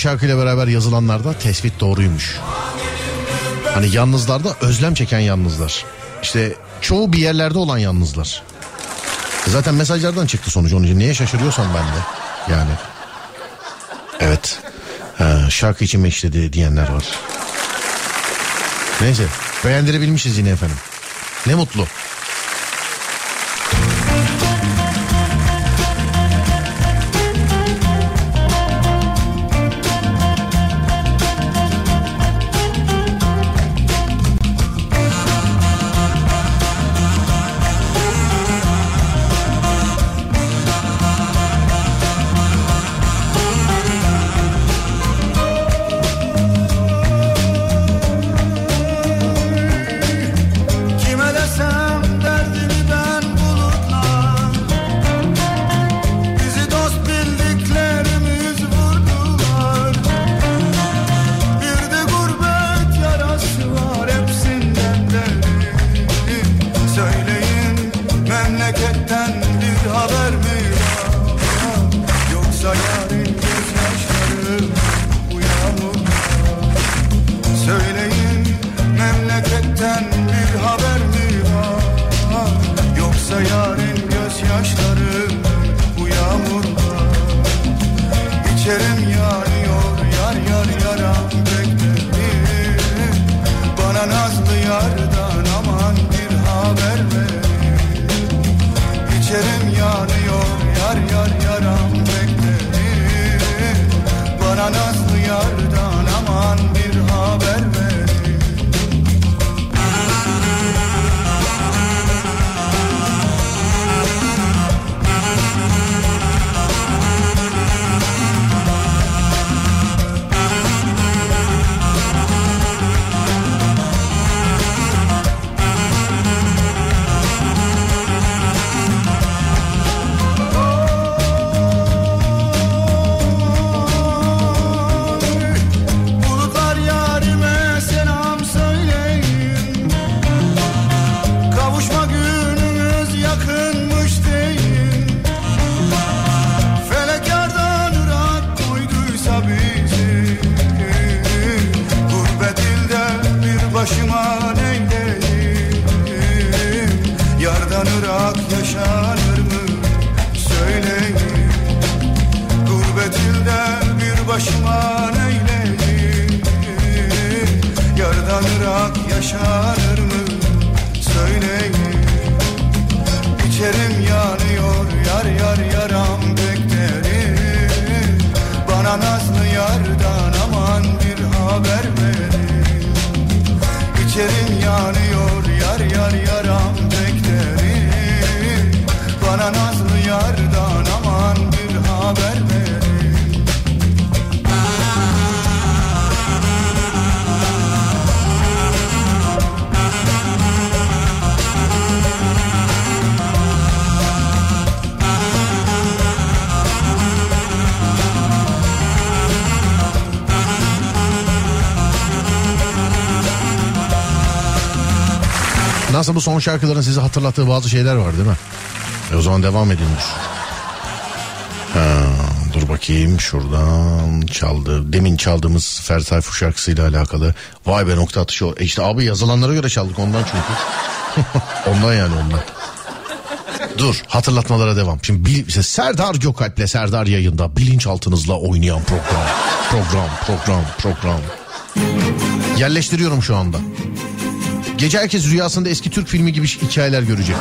Şarkıyla beraber yazılanlarda tespit doğruymuş. Hani yalnızlarda özlem çeken yalnızlar. İşte çoğu bir yerlerde olan yalnızlar. Zaten mesajlardan çıktı sonuç onun için. Niye şaşırıyorsam ben de. Yani. Evet. Ha, şarkı içime işledi diyenler var. Neyse. Beğendirebilmişiz yine efendim. Ne mutlu. Son şarkıların sizi hatırlattığı bazı şeyler var değil mi? E o zaman devam ediyormuş. Ha, dur bakayım şuradan çaldı. Demin çaldığımız Ferdi Tayfur şarkısıyla alakalı. Vay be nokta atışı. E işte abi yazılanlara göre çaldık ondan çünkü. ondan yani ondan. Dur hatırlatmalara devam. Şimdi bil, işte Serdar Gökalp'le Serdar yayında bilinçaltınızla oynayan program. Program, program, program. Yerleştiriyorum şu anda. Gece herkes rüyasında eski Türk filmi gibi hikayeler görecek.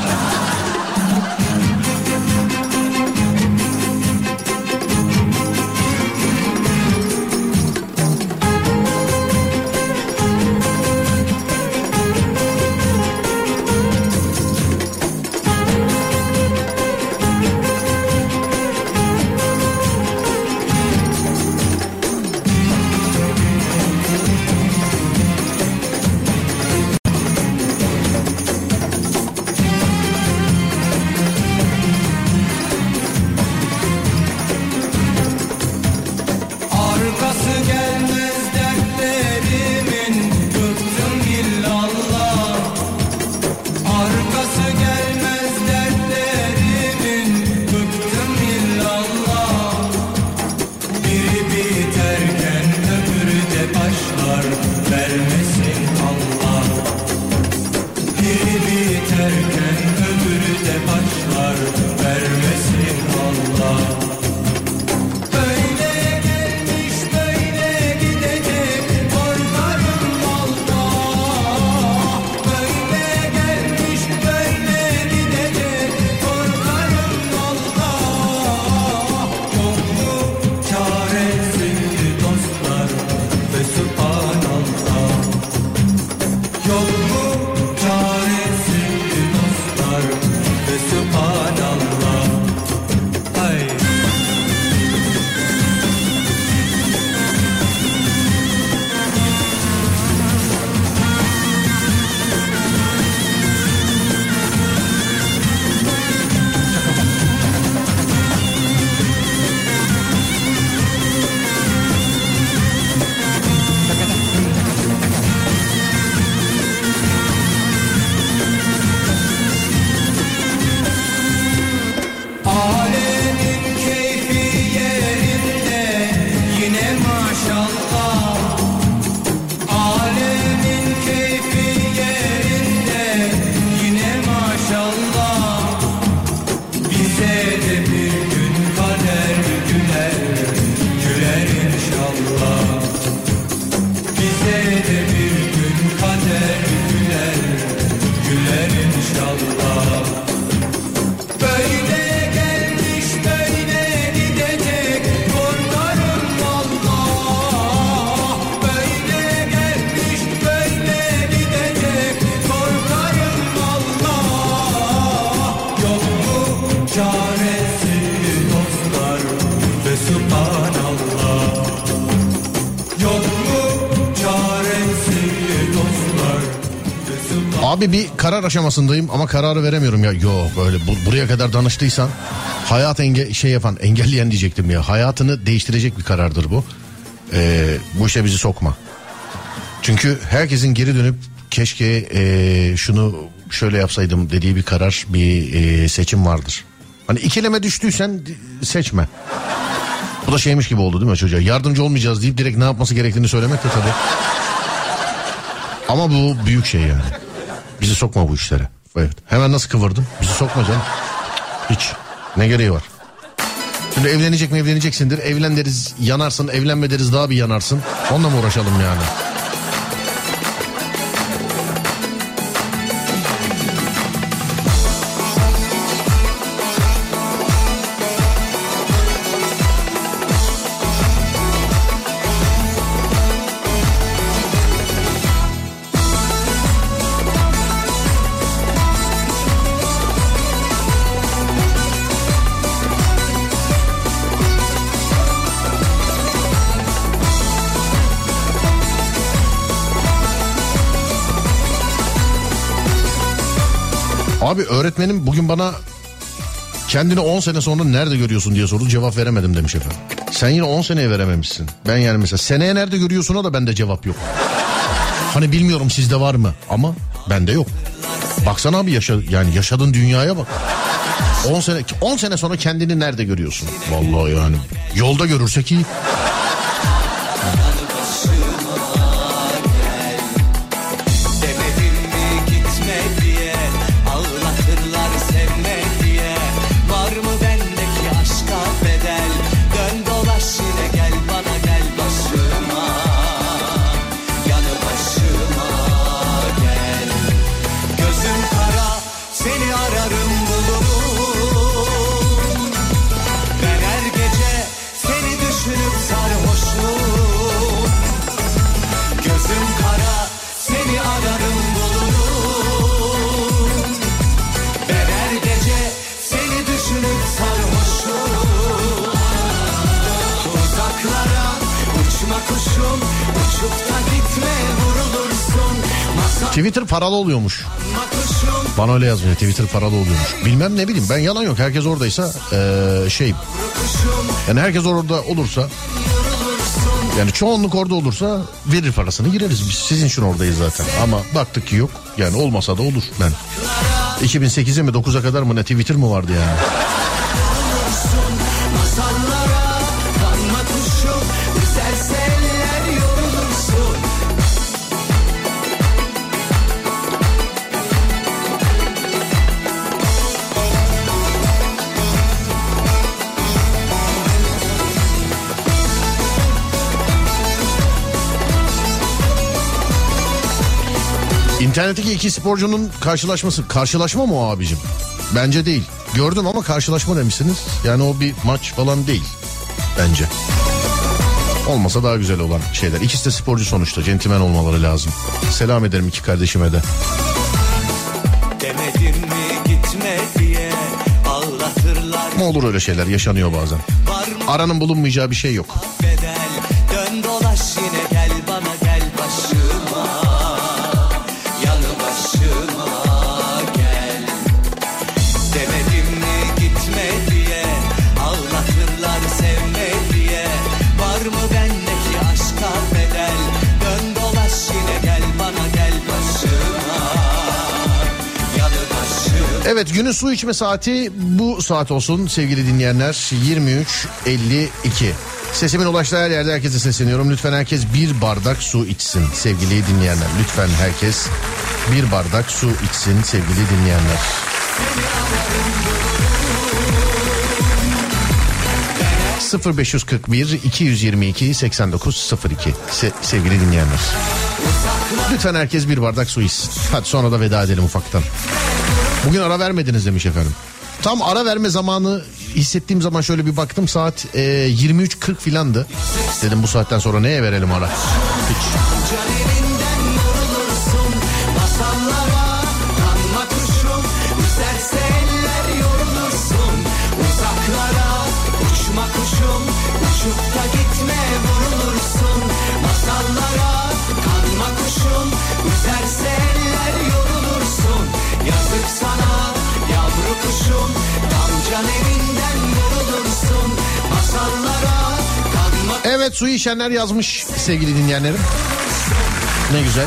Karar aşamasındayım ama kararı veremiyorum ya. Yok böyle bu- buraya kadar danıştıysan hayat enge şey yapan engelleyen diyecektim ya. Hayatını değiştirecek bir karardır bu. Ee, bu işe bizi sokma. Çünkü herkesin geri dönüp keşke ee, şunu şöyle yapsaydım dediği bir karar bir ee, seçim vardır. Hani ikileme düştüysen seçme. Bu da şeymiş gibi oldu değil mi çocuğa? Yardımcı olmayacağız deyip direkt ne yapması gerektiğini söylemek de tabii. Ama bu büyük şey yani. Bizi sokma bu işlere. Evet. Hemen nasıl kıvırdın? Bizi sokma canım. Hiç. Ne gereği var? Şimdi evlenecek mi evleneceksindir. Evlen deriz yanarsın. Evlenme deriz daha bir yanarsın. Onunla mı uğraşalım yani? Abi öğretmenim bugün bana kendini 10 sene sonra nerede görüyorsun diye sordu cevap veremedim demiş efendim. Sen yine 10 seneye verememişsin. Ben yani mesela seneye nerede görüyorsun o da bende cevap yok. Hani bilmiyorum sizde var mı ama bende yok. Baksana abi yaşa, yani yaşadığın dünyaya bak. 10 sene 10 sene sonra kendini nerede görüyorsun? Vallahi yani yolda görürsek iyi. Twitter paralı oluyormuş. Bana öyle yazmıyor Twitter paralı oluyormuş. Bilmem ne bileyim ben yalan yok herkes oradaysa eee, şey. Yani herkes orada olursa Yani çoğunluk orada olursa verir parasını gireriz biz. Sizin için oradayız zaten. Ama baktık ki yok. Yani olmasa da olur ben. 2008'e mi 9'a kadar mı ne Twitter mı vardı yani? İnternetteki iki sporcunun karşılaşması karşılaşma mı o abicim? Bence değil. Gördüm ama karşılaşma demişsiniz. Yani o bir maç falan değil. Bence. Olmasa daha güzel olan şeyler. İkisi de sporcu sonuçta. Centilmen olmaları lazım. Selam ederim iki kardeşime de. Demedim mi gitme diye Ağlatırlar Ama olur öyle şeyler yaşanıyor bazen. Aranın bulunmayacağı bir şey yok. Evet günün su içme saati bu saat olsun sevgili dinleyenler 23.52. Sesimin ulaştığı her yerde herkese sesleniyorum. Lütfen herkes bir bardak su içsin sevgili dinleyenler. Lütfen herkes bir bardak su içsin sevgili dinleyenler. ...0541 222 8902 Se- sevgili dinleyenler. Lütfen herkes bir bardak su içsin. Hadi sonra da veda edelim ufaktan. Bugün ara vermediniz demiş efendim. Tam ara verme zamanı hissettiğim zaman şöyle bir baktım saat e, 23.40 filandı. Dedim bu saatten sonra neye verelim ara? Hiç. Evet suyu içenler yazmış sevgili dinleyenlerim. Ne güzel.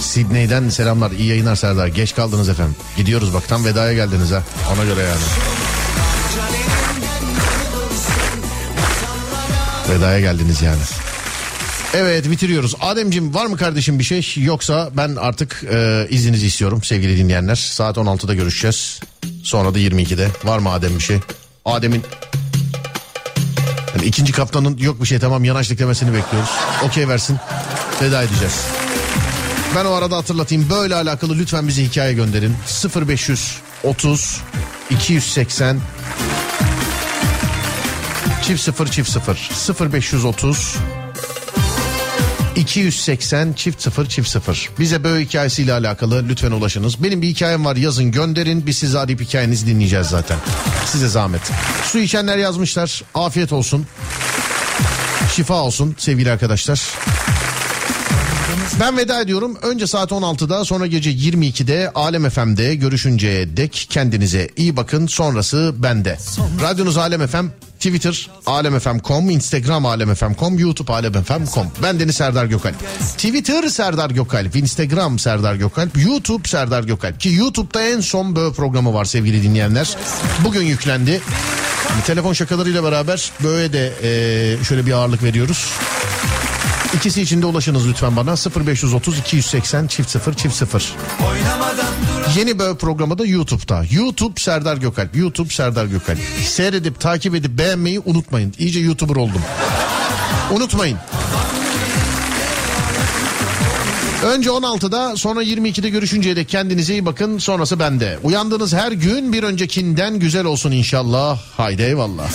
Sidney'den selamlar. iyi yayınlar Serdar. Geç kaldınız efendim. Gidiyoruz bak tam vedaya geldiniz ha. Ona göre yani. Vedaya geldiniz yani. Evet bitiriyoruz. Ademciğim var mı kardeşim bir şey yoksa ben artık e, izninizi istiyorum sevgili dinleyenler. Saat 16'da görüşeceğiz. Sonra da 22'de. Var mı Adem bir şey? Adem'in yani ikinci kaptanın yok bir şey tamam yanaşlık demesini bekliyoruz. Okey versin. Veda edeceğiz. Ben o arada hatırlatayım. Böyle alakalı lütfen bize hikaye gönderin. 0530 280 çift 0 çift 0 0530 280 çift 0 çift 0. Bize böyle hikayesiyle alakalı lütfen ulaşınız. Benim bir hikayem var yazın gönderin. Biz size arayıp hikayenizi dinleyeceğiz zaten. Size zahmet. Su içenler yazmışlar. Afiyet olsun. Şifa olsun sevgili arkadaşlar. Ben veda ediyorum. Önce saat 16'da sonra gece 22'de Alem FM'de görüşünceye dek kendinize iyi bakın. Sonrası bende. Radyonuz Alem FM, Twitter alemfm.com, Instagram alemfm.com, YouTube alemfm.com. Ben Deniz Serdar Gökalp. Twitter Serdar Gökalp, Instagram Serdar Gökalp, YouTube Serdar Gökalp. Ki YouTube'da en son böyle programı var sevgili dinleyenler. Bugün yüklendi. Telefon şakalarıyla beraber böyle de e, şöyle bir ağırlık veriyoruz. İkisi için de ulaşınız lütfen bana 0530 280 çift 0 çift 0. Yeni böyle programı da YouTube'da. YouTube Serdar Gökalp. YouTube Serdar Gökalp. Seyredip takip edip beğenmeyi unutmayın. İyice YouTuber oldum. Unutmayın. Önce 16'da sonra 22'de görüşünceye dek kendinize iyi bakın sonrası bende. Uyandığınız her gün bir öncekinden güzel olsun inşallah. Haydi eyvallah.